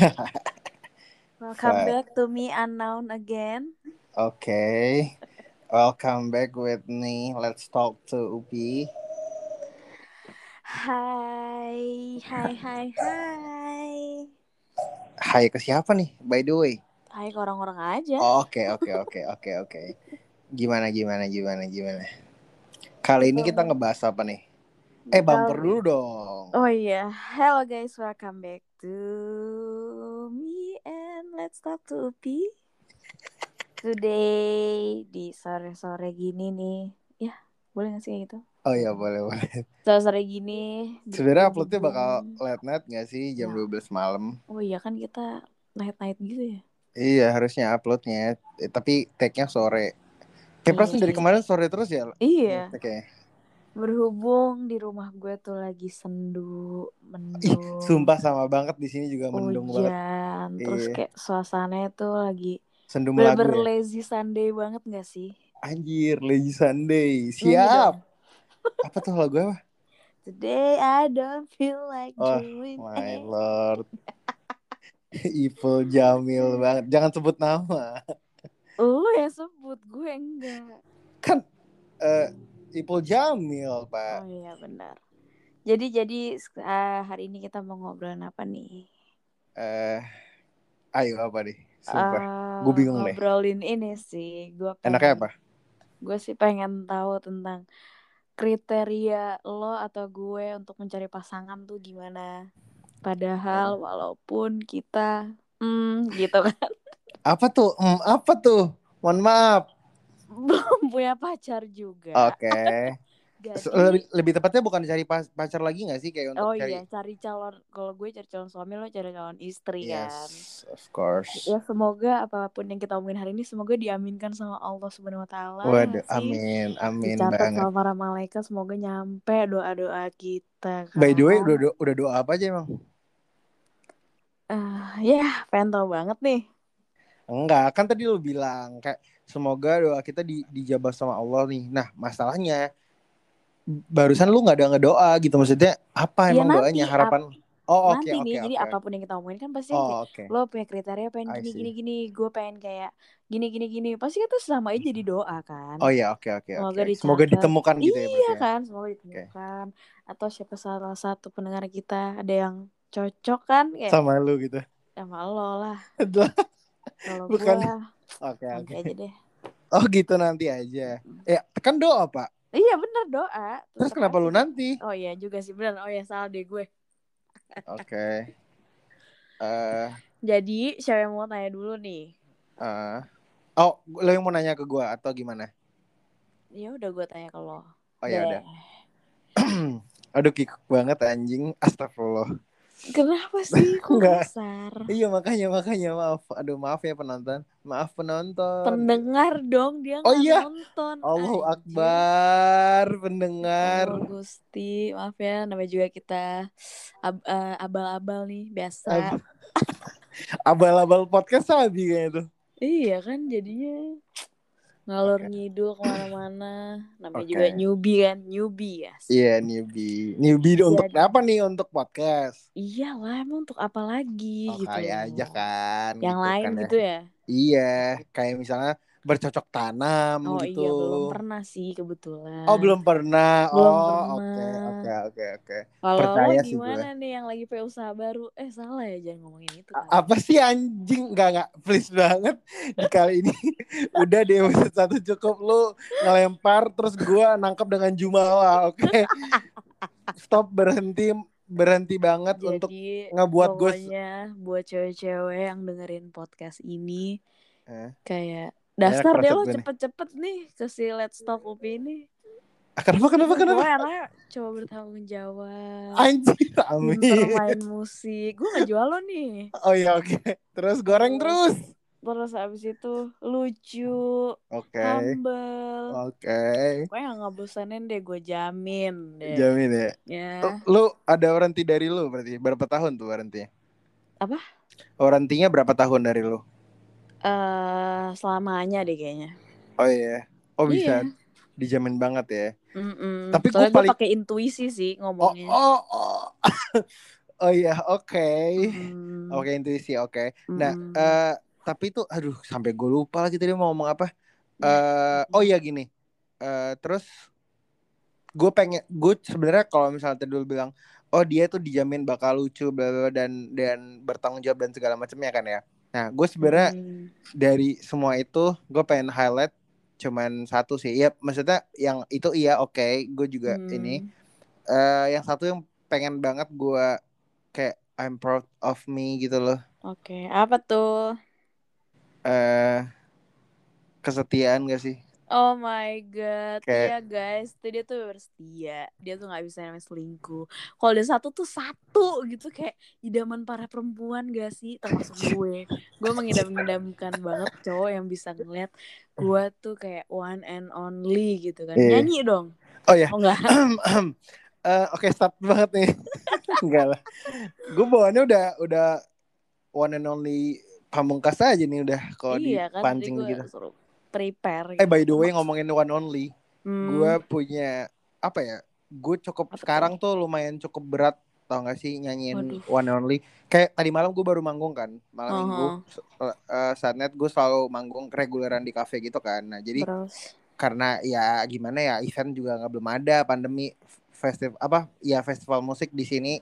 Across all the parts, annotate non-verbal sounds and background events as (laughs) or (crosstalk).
(laughs) Welcome back to me unknown again. Okay. Welcome back with me. Let's talk to Upi. Hai, hai, hai, hai. Hai ke siapa nih? By the way. Hai ke orang-orang aja. Oke, oke, oke, oke, oke. Gimana, gimana, gimana, gimana? Kali ini kita ngebahas apa nih? Eh, bumper dulu dong. Oh iya, hello guys, welcome back to let's talk to Upi. Today di sore-sore gini nih, ya boleh gak sih kayak gitu? Oh iya, boleh, boleh. Sore-sore gini. Sebenarnya uploadnya bakal late night gak sih? Jam Ya. 12 malam. Oh iya kan kita night night gitu ya? Iya, harusnya uploadnya. Eh, tapi tag-nya sore. Kayak perasaan Iya. dari kemarin sore terus ya? Iya. Oke. Berhubung di rumah gue tuh lagi sendu, Ih, mendung, sumpah sama banget di sini juga mendung banget. hujan, terus Iya. kayak suasananya tuh lagi Sendum lagu bener-bener ya. lazy Sunday banget gak sih? Anjir, Lazy Sunday. Nyanyi Siap. Apa tuh lagu apa? Today I don't feel like Oh, doing My lord. (laughs) Ipul Jamil banget. Jangan sebut nama. Lu yang sebut, gue enggak. Kan eh Ipul Jamil, Pak. Oh iya benar. Jadi jadi eh, hari ini kita mau ngobrolin apa nih? Eh ayo apa nih? Sumpah. Eh, Gua bingung deh. Ngobrolin ini sih. Gue Enaknya apa? Gue sih pengen tahu tentang kriteria lo atau gue untuk mencari pasangan tuh gimana. Padahal walaupun kita hmm gitu kan Apa tuh? Hmm, apa tuh? Mohon maaf. Belum punya pacar juga. Oke. (laughs) Jadi Lebih, lebih tepatnya bukan cari pacar lagi gak sih kayak untuk oh cari iya cari calon kalau gue cari calon suami lo cari calon istri kan. Yes, of course. Ya semoga apa pun yang kita omongin hari ini semoga diaminkan sama Allah Subhanahu wa taala. Waduh, amin, amin Dicatat banget. sama para malaikat semoga nyampe doa-doa kita. By the way, kan. udah udah doa apa aja emang? Ah, ya, pengen tahu banget nih. Enggak, kan tadi lu bilang kayak semoga doa kita di, dijabah sama Allah nih. Nah, masalahnya barusan lu nggak ada ngedoa gitu maksudnya apa Ya, emang nanti, doanya harapan? Oh, oke Nanti oke nih, jadi oke. apa pun yang kita omongin kan pasti Oh, oke. lo punya kriteria pengen gini gini gini, gue pengen kayak gini gini gini. Pasti itu sama aja jadi doa kan. Oh iya, oke oke Semoga oke. dicatat. Semoga ditemukan gitu ya Iya ya. kan, semoga ditemukan. Atau siapa salah satu pendengar kita ada yang cocok kan kayak Sama lu gitu. sama lo lah. Kalau Bukan. gue Oke nanti oke. aja deh. Oh gitu nanti aja. Ya, kan doa, Pak. Iya bener doa. Terus Tetep kenapa aja. lu nanti? Oh iya juga sih bener. Oh ya salah deh gue. Oke. (laughs) Eh Jadi siapa yang mau tanya dulu nih? eh. Oh, lo yang mau nanya ke gua atau gimana? Ya udah gue tanya ke lo. Oh ya Deh. udah. (clears throat) Aduh kikuk banget anjing. Astagfirullah. Kenapa sih? Kok kasar? Iya makanya makanya maaf. Aduh maaf ya penonton. Maaf penonton. Pendengar dong dia Oh iya. nonton. Allahu Anjir. Akbar pendengar. Allah Gusti, maaf ya, namanya juga kita ab- eh, abal-abal nih biasa. Ab- (laughs) Abal-abal podcast sabi kayaknya tuh. Iya kan jadinya ngalor Oke. ngidul ke mana-mana. Namanya Oke. juga newbie kan, newbie ya. Iya newbie. Newbie untuk Jadi- apa nih untuk podcast? Iyalah emang untuk apa lagi Oh gitu. kali aja kan. Yang gitu lain kan ya. gitu ya. Iya, kayak misalnya bercocok tanam Oh gitu. iya belum pernah sih kebetulan. Oh belum pernah. Belum oh oke oke oke oke. Kalau percaya sih gimana nih yang lagi punya usaha baru? Eh salah ya jangan ngomongin itu. A- kali. Apa sih anjing? Enggak enggak please banget di kali ini. (laughs) Udah deh episode satu cukup lu ngelempar terus gua nangkep dengan jumawa, oke? (laughs) Stop berhenti berhenti banget untuk Jadi ngebuat gue buat cewek-cewek yang dengerin podcast ini Eh. kayak dasar deh lo gue cepet-cepet nih ke si Let's Talk Upi ini. Ah, kenapa kenapa kenapa? Gue karena coba bertanggung jawab. Anjir, (laughs) amin. main musik. Gue gak jual lo nih. Oh iya oke. Terus goreng terus. Terus abis itu lucu, Oke. humble. Oke. Pokoknya gak ngebosanin deh gue jamin deh. Jamin ya. Ya. Lu ada warranty dari lu berarti berapa tahun tuh warranty? Apa? Warrantinya berapa tahun dari lu? Eh selamanya deh kayaknya. Oh iya. Oh bisa. Iya. Dijamin banget ya. Mm-mm. Tapi gue paling- pakai intuisi sih Oh, ngomongnya. oh, oh. oh (laughs) iya oke Mm, oke intuisi oke nah mm. eh tapi itu aduh sampai gue lupa lagi tadi mau ngomong apa eh oh iya gini Eh terus gue pengen gue sebenarnya kalau misalnya tadi dulu bilang oh dia tuh dijamin bakal lucu bla bla bla, dan dan bertanggung jawab dan segala macamnya kan ya nah gue sebenarnya Mm. dari semua itu gue pengen highlight cuman satu sih ya maksudnya yang itu iya oke gue juga Mm. ini eh yang satu yang pengen banget gue kayak I'm proud of me gitu loh Oke, apa tuh? eh kesetiaan gak sih Oh my god, Kayak- iya guys, tuh dia tuh bersetia, dia tuh nggak bisa namanya selingkuh. Kalau dia satu tuh satu gitu kayak idaman para perempuan gak sih, termasuk (laughs) gue. Gue mengidam-idamkan banget cowok yang bisa ngeliat gue tuh kayak one and only gitu kan. Iya. Nyanyi dong. oh ya Oh enggak? Eh, oke stop banget nih (laughs) enggak lah gue bawaannya udah udah one and only pamungkas aja nih udah kalau iya kan, dipancing gue gitu suruh prepare. eh by the gitu. way ngomongin one only Hmm, gue punya apa ya gue cukup Apa sekarang tuh lumayan cukup berat tau gak sih nyanyiin Waduh. one only kayak tadi malam gue baru manggung kan malam Uh-huh. minggu uh, saat net gue selalu manggung reguleran di kafe gitu kan nah jadi terus. karena ya gimana ya event juga nggak belum ada pandemi festival apa ya festival musik di sini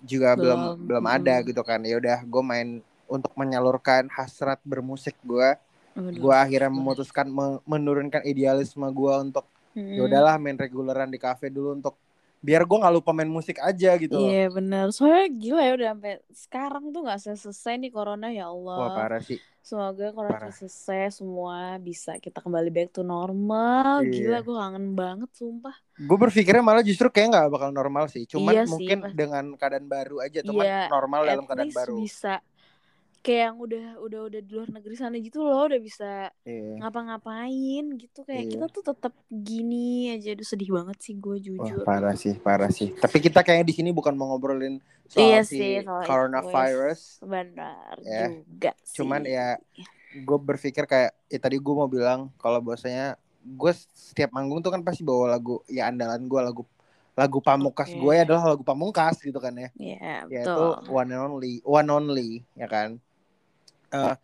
juga belum Belum, belum ada mm. gitu kan ya udah gue main untuk menyalurkan hasrat bermusik gue. Gue akhirnya memutuskan me- menurunkan idealisme gue untuk Hmm. ya udahlah main reguleran di kafe dulu untuk biar gue nggak lupa main musik aja gitu. Iya bener Soalnya gila ya udah sampai sekarang tuh gak selesai nih corona ya wah Allah. parah sih Semoga corona Parah. selesai semua bisa kita kembali back to normal. Iya. Gila gue kangen banget sumpah. gue berpikirnya malah justru kayak nggak bakal normal sih cuman Iya sih, mungkin pas- dengan keadaan baru aja cuman Iya, normal At dalam keadaan baru bisa kayak yang udah udah udah di luar negeri sana gitu loh udah bisa Iya. ngapa-ngapain gitu kayak Iya. kita tuh tetap gini aja aduh sedih banget sih gue Wah jujur parah sih, parah sih. Tapi kita kayaknya di sini bukan mau ngobrolin soal iya si sih soal coronavirus. benar Ya. juga sih Cuman ya gue berpikir kayak, ya tadi gue mau bilang kalau bahwasanya gue setiap manggung tuh kan pasti bawa lagu, ya andalan gue lagu lagu pamungkas Oke. gue adalah lagu pamungkas gitu kan ya. Iya, Yaitu betul. one and only, one only ya kan. Eh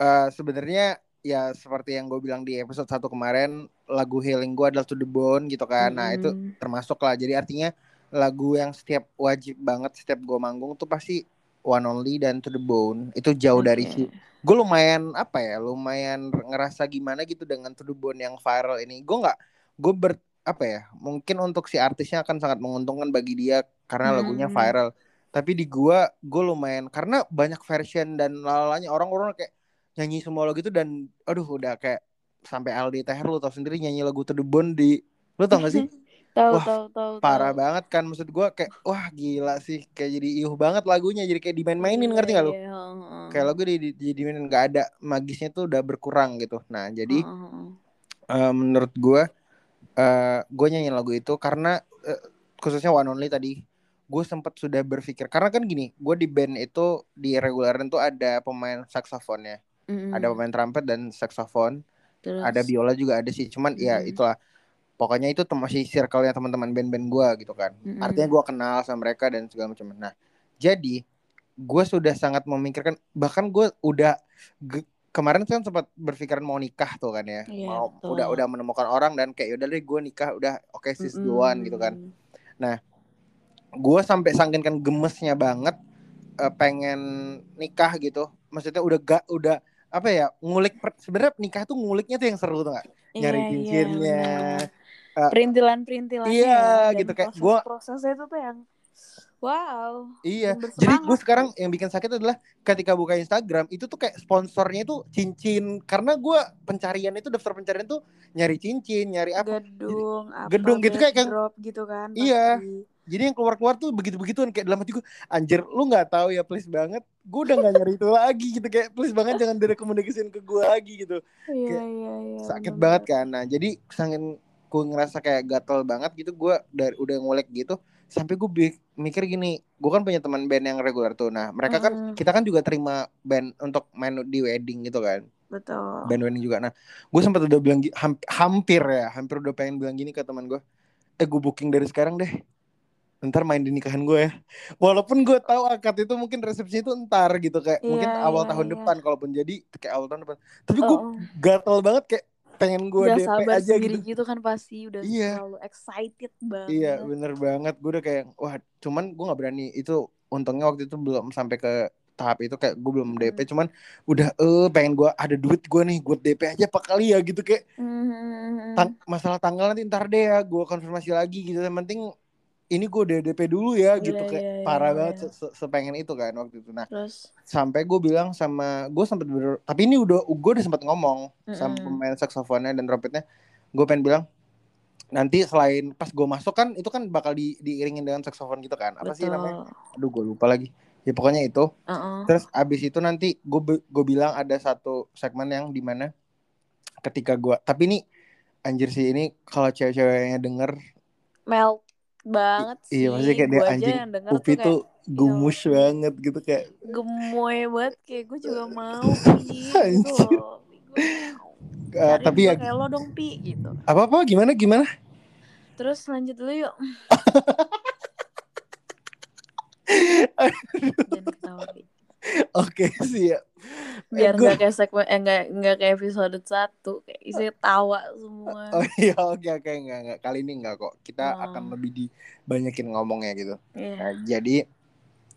eh, Sebenarnya ya seperti yang gue bilang di episode satu kemarin, lagu healing gue adalah to the bone gitu kan. Nah itu termasuk lah jadi artinya lagu yang setiap wajib banget setiap gue manggung tuh pasti one only dan to the bone itu jauh dari Oke. si gue lumayan apa ya lumayan ngerasa gimana gitu dengan to the bone yang viral ini gue nggak gue ber apa ya mungkin untuk si artisnya akan sangat menguntungkan bagi dia karena lagunya Hmm. viral tapi di gua gue lumayan karena banyak version dan lalanya orang-orang kayak nyanyi semua lagu itu dan aduh udah kayak sampai Aldi Teher lu tau sendiri nyanyi lagu to the bone di lu tau gak sih? (laughs) Tahu Wah, tahu tahu parah tahu. banget kan maksud gua kayak wah gila sih kayak jadi iuh banget lagunya jadi kayak dimain-mainin ngerti gak lu? Iya, kayak lagu di, di, jadi mainin nggak ada magisnya tuh udah berkurang gitu. Nah jadi heeh. eh, menurut gua eh gue nyanyiin lagu itu karena eh, khususnya One Only tadi gue sempat sudah berpikir karena kan gini gue di band itu di reguleran tuh ada pemain saksofonnya Mm-mm. ada pemain trumpet dan saksofon Terus, ada biola juga ada sih cuman ya Mm-mm. itulah pokoknya itu masih circle-nya teman-teman band-band gue gitu kan Mm-mm. artinya gue kenal sama mereka dan segala macam nah jadi gue sudah sangat memikirkan bahkan gue udah kemarin kan sempat berpikiran mau nikah tuh kan ya Iya, mau betul. udah udah menemukan orang dan kayak yaudah deh gue nikah udah oke sis Mm-mm. duluan gitu kan gue sampai sangkinkan gemesnya banget eh, pengen nikah gitu maksudnya udah gak udah apa ya ngulik sebenarnya nikah tuh nguliknya tuh yang seru tuh gak nyari Iya, iya, cincinnya. Eh, iya, ya, dan gitu, kayak gua- proses-prosesnya itu tuh yang wow Iya, jadi gue sekarang yang bikin sakit adalah ketika buka Instagram itu tuh kayak sponsornya itu cincin karena gue pencarian itu daftar pencarian tuh nyari cincin, nyari apa. gedung apa gedung gitu kayak- backdrop gitu kan Iya. pasti. Jadi yang keluar-keluar tuh begitu-begituan kayak dalam hati gue, anjir lu nggak tahu ya please banget, gue udah nggak nyari itu lagi gitu kayak please banget jangan direkomendasiin ke gue lagi gitu. iya Kayak iya iya Sakit bener banget kan. Nah jadi sangin gue ngerasa kayak gatel banget gitu gue dari udah ngolek gitu sampai gue mikir gini, gue kan punya teman band yang reguler tuh. Nah mereka kan kita kan juga terima band untuk main di wedding gitu kan. betul band wedding juga. Nah, gue sempat udah bilang hampir ya, hampir udah pengen bilang gini ke teman gue, eh gue booking dari sekarang deh. Ntar main di nikahan gue ya. Walaupun gue tahu akad itu mungkin resepsi itu ntar gitu kayak Iya, mungkin awal iya, tahun iya. depan kalaupun jadi kayak awal tahun depan. Tapi gue Oh, oh. gatel banget kayak pengen gue udah DP sabar aja sendiri gitu. gitu. kan pasti udah Iya. terlalu excited banget. Iya bener banget gue udah kayak wah cuman gue nggak berani itu untungnya waktu itu belum sampai ke tahap itu kayak gue belum DP Hmm. cuman udah eh pengen gue ada duit gue nih gue DP aja apa kali ya gitu kayak Hmm. tang- masalah tanggal nanti ntar deh ya gue konfirmasi lagi gitu yang penting ini gue udah DP dulu ya Iya, gitu kayak iya, iya, parah iya. banget se- se- sepengen itu kan waktu itu nah Terus sampai gue bilang sama gue sempet ber tapi ini udah gue udah sempat ngomong sama Mm-mm. pemain saksofonnya dan trompetnya gue pengen bilang nanti selain pas gue masuk kan itu kan bakal di diiringin dengan saksofon gitu kan apa sih namanya betul. aduh gue lupa lagi ya pokoknya itu Uh-uh. terus abis itu nanti gue gue bilang ada satu segmen yang di mana ketika gue tapi ini anjir sih ini kalau cewek-ceweknya denger Melt banget sih. iya maksudnya kayak dia anjing Upi tuh tuh gumus ya banget gitu kayak kayak gemoy banget kayak gue (laughs) juga mau pi gitu loh. Cariin tapi ya kayak lo dong pi gitu. apa apa gimana gimana Terus lanjut dulu yuk. (laughs) Jangan ketawa Pi. (laughs) oke sih ya Biar nggak kayak segmen eh nggak nggak kayak episode satu kayak isi tawa semua. (laughs) Oh iya oke oke enggak enggak kali ini enggak kok kita Oh. akan lebih dibanyakin ngomongnya gitu. Iya. Nah, jadi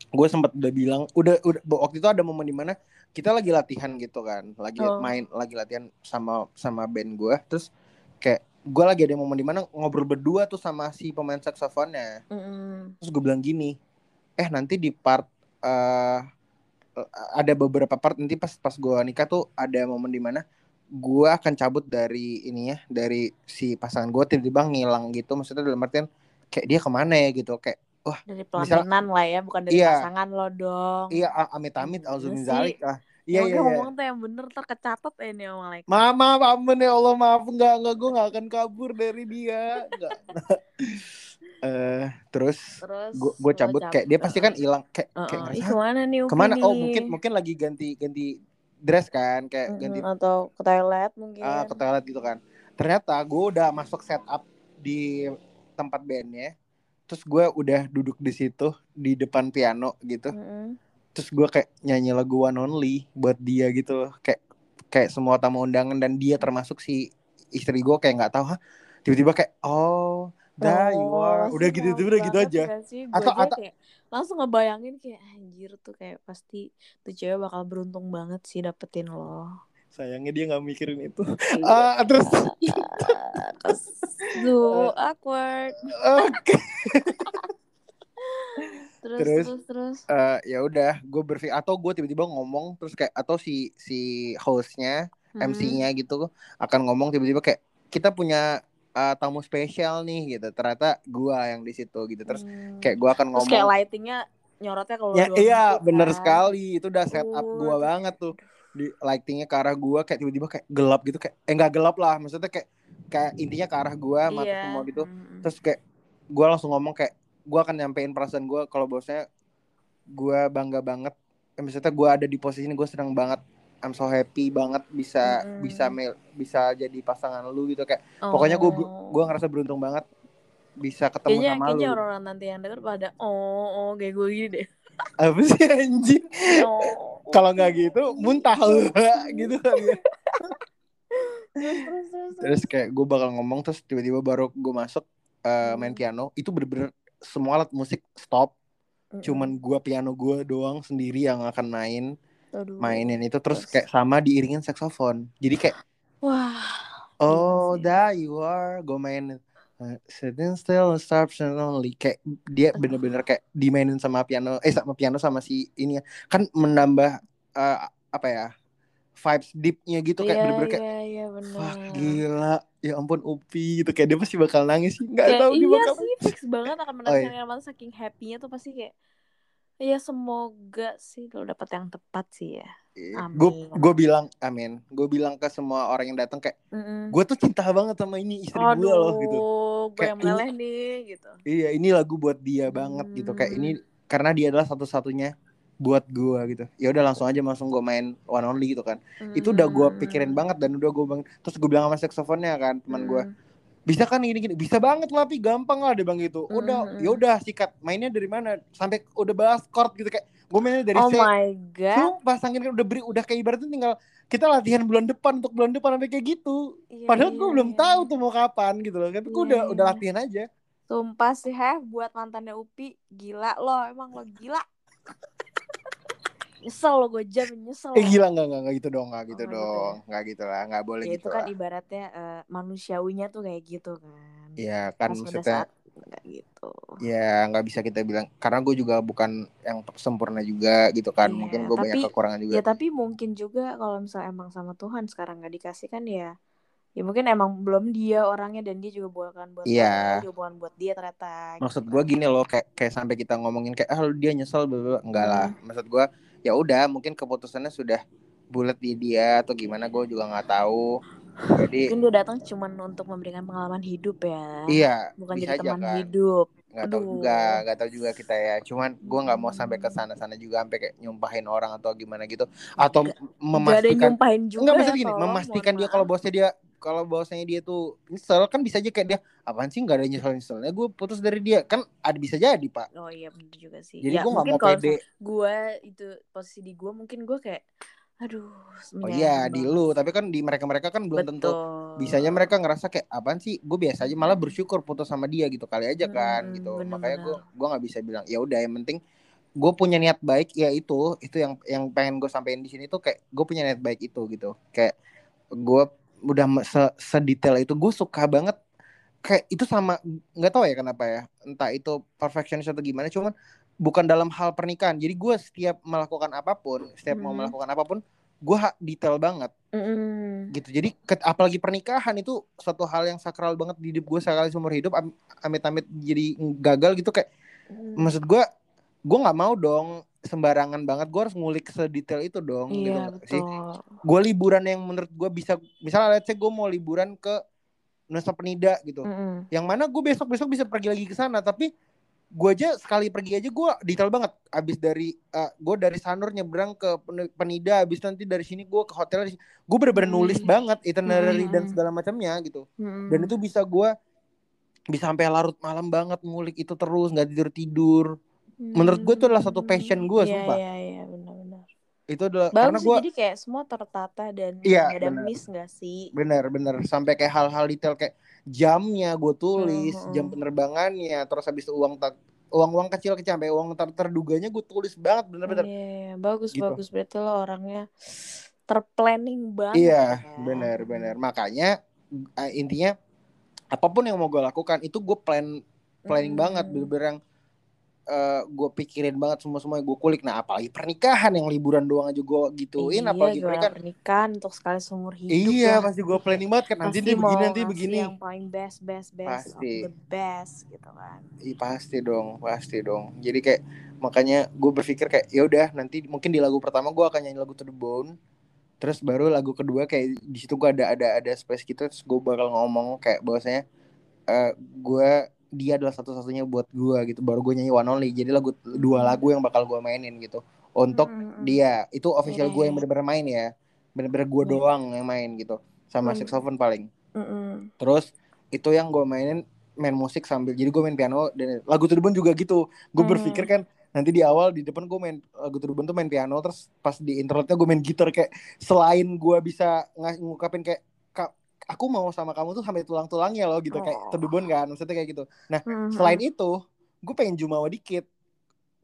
gue sempat udah bilang udah udah waktu itu ada momen di mana kita lagi latihan gitu kan lagi Oh. main lagi latihan sama sama band gue terus kayak gue lagi ada momen di mana ngobrol berdua tuh sama si pemain saksofonnya Mm-mm. terus gue bilang gini eh nanti di part eh ada beberapa part nanti pas pas gue nikah tuh ada momen di mana gue akan cabut dari ini ya dari si pasangan gue tiba-tiba ngilang gitu maksudnya dalam artian kayak dia ke mana ya gitu kayak Dari Misal- pelaminan lah ya, bukan dari Iya. pasangan lo dong. iya amit-amit Iya alzumin zalik lah iya iya iya ngomong tuh yang bener ntar kecatat ya nih sama Malaikat. Mama, ampun ya Allah, maaf enggak enggak gue enggak akan kabur dari dia. Eh, terus Terus gue cabut kayak dia pasti kan hilang kayak kayak Uh-uh. ngerasa Ih, ke mana nih Upi ke mana oh nih? mungkin mungkin lagi ganti ganti dress kan kayak Mm-mm, ganti atau ke toilet mungkin. ah, ke toilet gitu kan ternyata gue udah masuk setup di tempat bandnya terus gue udah duduk di situ di depan piano gitu Mm-mm. terus gue kayak nyanyi lagu One Only buat dia gitu kayak kayak semua tamu undangan dan dia termasuk si istri gue kayak nggak tahu tiba-tiba kayak oh dah you are Oh, udah gitu melt udah gitu aja gak sih? Gua Atau- aja atau- kayak langsung ngebayangin kayak anjir tuh kayak pasti tuh cewek bakal beruntung banget sih dapetin lo. sayangnya dia nggak mikirin itu Iya. (laughs) ah terus Terus tuh awkward. oke (laughs) Terus Terus, terus terus. Eh, ya udah gue berpikir atau gue tiba-tiba ngomong terus kayak atau si si hostnya Hmm. MC-nya gitu akan ngomong tiba-tiba kayak kita punya eh, tamu spesial nih gitu. Ternyata gue yang di situ gitu. Terus Hmm. kayak gue akan Terus kayak ngomong lightingnya nyorotnya kalau ya iya gitu bener kan. sekali. Itu udah setup Uh, gue banget tuh. Di lightingnya ke arah gue kayak tiba-tiba kayak gelap gitu. Kayak eh nggak gelap lah. Maksudnya kayak kayak intinya ke arah gue mata Iya. semua gitu. Mm-mm. terus kayak gue langsung ngomong kayak gue akan nyampein perasaan gue kalau bosnya gue bangga banget. Eh, maksudnya gue ada di posisi ini gue senang banget I'm so happy banget bisa Mm-mm. bisa mel bisa jadi pasangan lu gitu. Kayak pokoknya gue Oh. gue ngerasa beruntung banget bisa ketemu kayaknya sama kayaknya lu. orang-orang nanti yang denger pada oh oh kayak gue gini deh. (laughs) Apa sih anjing? Oh. Kalau nggak gitu muntah lu (laughs) gitu kan ya. terus terus terus, terus. terus kayak gue bakal ngomong terus tiba-tiba baru gue masuk eh, main piano itu bener-bener semua alat musik stop. Cuman gua piano gua doang sendiri yang akan main Aduh. mainin itu terus Terus. kayak sama diiringin saksofon. Jadi kayak wah. Oh that you are. Gue main uh, sitting still instruction only kayak dia bener-bener kayak dimainin sama piano eh sama piano sama si ini ya. Kan menambah eh, apa ya vibes deepnya gitu kayak iya bener-bener kayak iya iya benar wah gila. Ya ampun Upi gitu. Kayak dia pasti bakal nangis sih. Nggak Kayak tahu dia iya bakal sih fix banget akan Oh, menangis iya. oh, saking happynya tuh pasti kayak ya semoga sih lo dapet yang tepat sih ya gue gue bilang amin gue bilang ke semua orang yang datang kayak Mm-mm. gue tuh cinta banget sama ini istri gue loh gitu gue yang meleleh nih gitu. iya ini lagu buat dia banget gitu kayak ini karena dia adalah satu-satunya buat gue gitu ya udah langsung aja langsung gue main one only gitu kan itu udah gue pikirin Hmm. banget dan udah gue bang terus gue bilang sama saksofonnya kan teman gue Hmm. Bisa kan gini gini bisa banget lah tapi gampang lah dia bang gitu. Udah Mhm. ya udah sikat. Mainnya dari mana? Sampai udah bahas chord gitu kayak gue mainnya dari oh C my god. Sumpah kan udah beri udah kayak ibaratnya tinggal kita latihan bulan depan untuk bulan depan sampai kayak gitu. Iya, padahal iya, gue belum iya, tahu iya. tuh mau kapan gitu loh. Tapi gue udah iya, udah latihan aja. Sumpah sih Heh buat mantannya Upi Gila lo emang lo gila (laughs) Nyesel lo gue jam nyesel eh gila nggak nggak gitu dong nggak gitu Oh, gitu dong nggak gitu lah nggak boleh Ya gitu itu kan lah. ibaratnya eh, manusiawinya tuh kayak gitu kan. Ya kan Pas maksudnya saat gitu. Ya nggak bisa kita bilang karena gue juga bukan yang sempurna juga gitu kan Iya, mungkin gue banyak kekurangan juga. Ya tapi mungkin juga kalau misalnya emang sama Tuhan sekarang nggak dikasih kan ya Ya mungkin emang belum dia orangnya dan dia juga bukan buat Iya. lo juga bukan buat dia ternyata maksud gitu. gue gini loh kayak kayak sampai kita ngomongin kayak ah dia nyesel bla, enggak lah maksud gue ya udah mungkin keputusannya sudah bulat di dia atau gimana gue juga nggak tahu. Jadi Mungkin dia datang cuman untuk memberikan pengalaman hidup ya iya Bukan bisa jadi teman kan. hidup. Nggak tahu juga nggak tahu juga kita ya. Cuman gue nggak mau sampai ke sana sana juga sampai kayak nyumpahin orang atau gimana gitu. Atau Nggak- Gak ada yang memastikan nyumpahin juga Enggak ya gini, memastikan dia kalau bosnya dia kalau bosnya dia tuh nyesel kan bisa aja kayak dia apaan sih nggak ada nyesel nyeselnya? Gue putus dari dia. Kan ada bisa jadi pak. Oh iya bener juga sih. Jadi ya, gue nggak mau pede. gue itu posisi di gue mungkin gue kayak aduh oh iya di lu. tapi kan di mereka mereka kan belum tentu Betul. bisanya mereka ngerasa kayak apaan sih? Gue biasa aja malah bersyukur putus sama dia gitu kali aja kan gitu. bener-bener. makanya gue gue nggak bisa bilang ya udah yang penting gue punya niat baik ya itu itu yang yang pengen gue sampein di sini tuh kayak gue punya niat baik itu gitu. Kayak gue udah se sedetail itu gue suka banget kayak itu sama nggak tahu ya kenapa ya entah itu perfectionist atau gimana cuman bukan dalam hal pernikahan jadi gue setiap melakukan apa pun setiap mau Hmm. melakukan apa pun gue detail banget Mm-mm. gitu jadi ke- apalagi pernikahan itu suatu hal yang sakral banget di hidup gue sekali seumur hidup am- amit-amit jadi gagal gitu kayak Mm. maksud gue gue nggak mau dong sembarangan banget gue harus ngulik sedetail itu dong gitu Iya nggak sih gue liburan yang menurut gue bisa misalnya let's say gue mau liburan ke Nusa Penida gitu Mm-mm. yang mana gue besok besok bisa pergi lagi ke sana tapi gue aja sekali pergi aja gue detail banget abis dari gue dari Sanur nyebrang ke Pen- Penida abis nanti dari sini gue ke hotel gue bener-bener Hmm. nulis banget itinerary dan Hmm. segala macamnya gitu Mm-mm. dan itu bisa gue bisa sampai larut malam banget ngulik itu terus nggak tidur tidur menurut gue itu adalah satu passion gue, Iya, sumpah. Iya iya benar-benar. itu adalah karena Bagus sih gue jadi kayak semua tertata dan nggak ada benar. miss nggak sih? bener-bener sampai kayak hal-hal detail kayak jamnya gue tulis Mhm. jam penerbangannya terus habis itu uang tak uang uang kecil kecil sampai uang ter terduganya gue tulis banget bener-bener Iya, iya, bagus Gitu. bagus berarti lo orangnya terplanning banget. Iya, ya. benar-benar. Makanya uh, intinya apa pun yang mau gue lakukan itu gue plan planning Hmm. banget, bener-bener yang gue pikirin banget semua semuanya gue kulik. Nah, apalagi pernikahan yang liburan doang aja gue gituin, iya, apalagi pernikahan. pernikahan untuk sekali seumur hidup Iya, ya. pasti gue planning banget kan. Nanti dia begini, nanti begini. yang paling best best best Pasti. the best gitu kan. Iya, pasti dong, pasti dong. Jadi kayak makanya gue berpikir kayak ya udah nanti mungkin di lagu pertama gue akan nyanyi lagu To The Bone. Terus baru lagu kedua kayak di situ gue ada ada ada space gitu terus gue bakal ngomong kayak bahwasanya eh gue dia adalah satu-satunya buat gue gitu baru gue nyanyi One Only jadi lagu dua Hmm. lagu yang bakal gue mainin gitu untuk Mm-mm. dia itu official Iya, gue yang iya. bener-bener main ya bener-bener gue Iya. doang yang main gitu sama Hmm. saxophone paling Mm-mm. Terus itu yang gue mainin main musik sambil jadi gue main piano dan lagu Bone juga gitu. Gue Hmm. berpikir kan nanti di awal di depan gue main lagu Bone tuh main piano terus pas di intro-nya gue main gitar kayak selain gue bisa ng- ngungkapin kayak "Kak, aku mau sama kamu tuh sampai tulang-tulangnya loh gitu kayak Oh. The Bone kan maksudnya kayak gitu. Nah, Mm-mm. selain itu gue pengen jumawa dikit.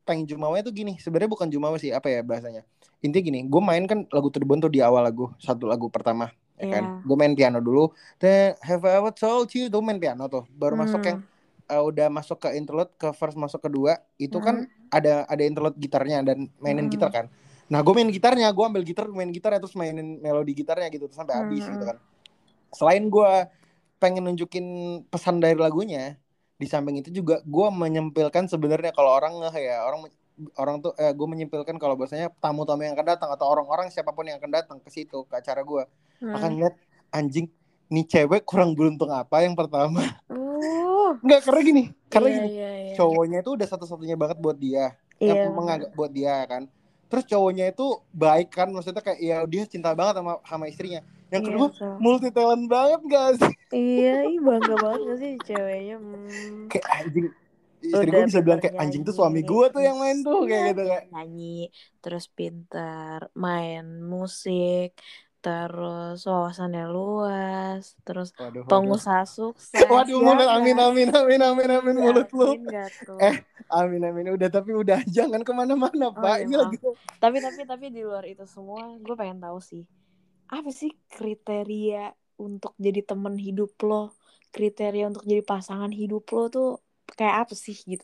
Pengen jumawa tuh gini, sebenarnya bukan jumawa sih apa ya bahasanya. Intinya gini, gue main kan lagu To The Bone tuh di awal lagu, satu lagu pertama ya kan. Iya. Gue main piano dulu. Then have I ever told you tuh main piano tuh. Baru masuk yang Hmm. uh, udah masuk ke interlude ke verse masuk kedua itu kan ada ada interlude gitarnya dan mainin Hmm. gitar kan. Nah gue main gitarnya, gue ambil gitar, main gitar terus mainin melodi gitarnya gitu terus sampai habis Hmm. gitu kan. Selain gue pengen nunjukin pesan dari lagunya, di samping itu juga gue menyempilkan sebenarnya kalau orang ngeh ya orang orang tuh eh, gue menyempilkan kalau bahasanya tamu-tamu yang akan datang atau orang-orang siapa pun yang akan datang ke situ ke acara gue Hmm. akan lihat anjing nih cewek kurang beruntung apa yang pertama? Uh, (laughs) Enggak karena gini karena iya, gini iya, iya. cowoknya itu udah satu-satunya banget buat dia Iya, yang menganggap buat dia kan. Terus cowoknya itu baik kan maksudnya kayak ya dia cinta banget sama sama istrinya yang Iya, kedua betul. multi talent banget gak sih Iya, ih bangga banget gak sih ceweknya? Hmm. kayak anjing istri gue bisa bilang kayak anjing tuh nyanyi, suami gue tuh yang main tuh kayak iya, gitu kayak nyanyi, terus pinter main musik, terus wawasannya luas, terus waduh waduh pengusaha (laughs) sukses. waduh ya mulut amin amin amin amin amin Iya, mulut lu? Eh, amin amin udah tapi udah (laughs) jangan ke mana-mana Oh, pak iya, ini lagi tapi tapi tapi di luar itu semua gue pengen tahu sih apa sih kriteria untuk jadi temen hidup lo? Kriteria untuk jadi pasangan hidup lo tuh kayak apa sih gitu?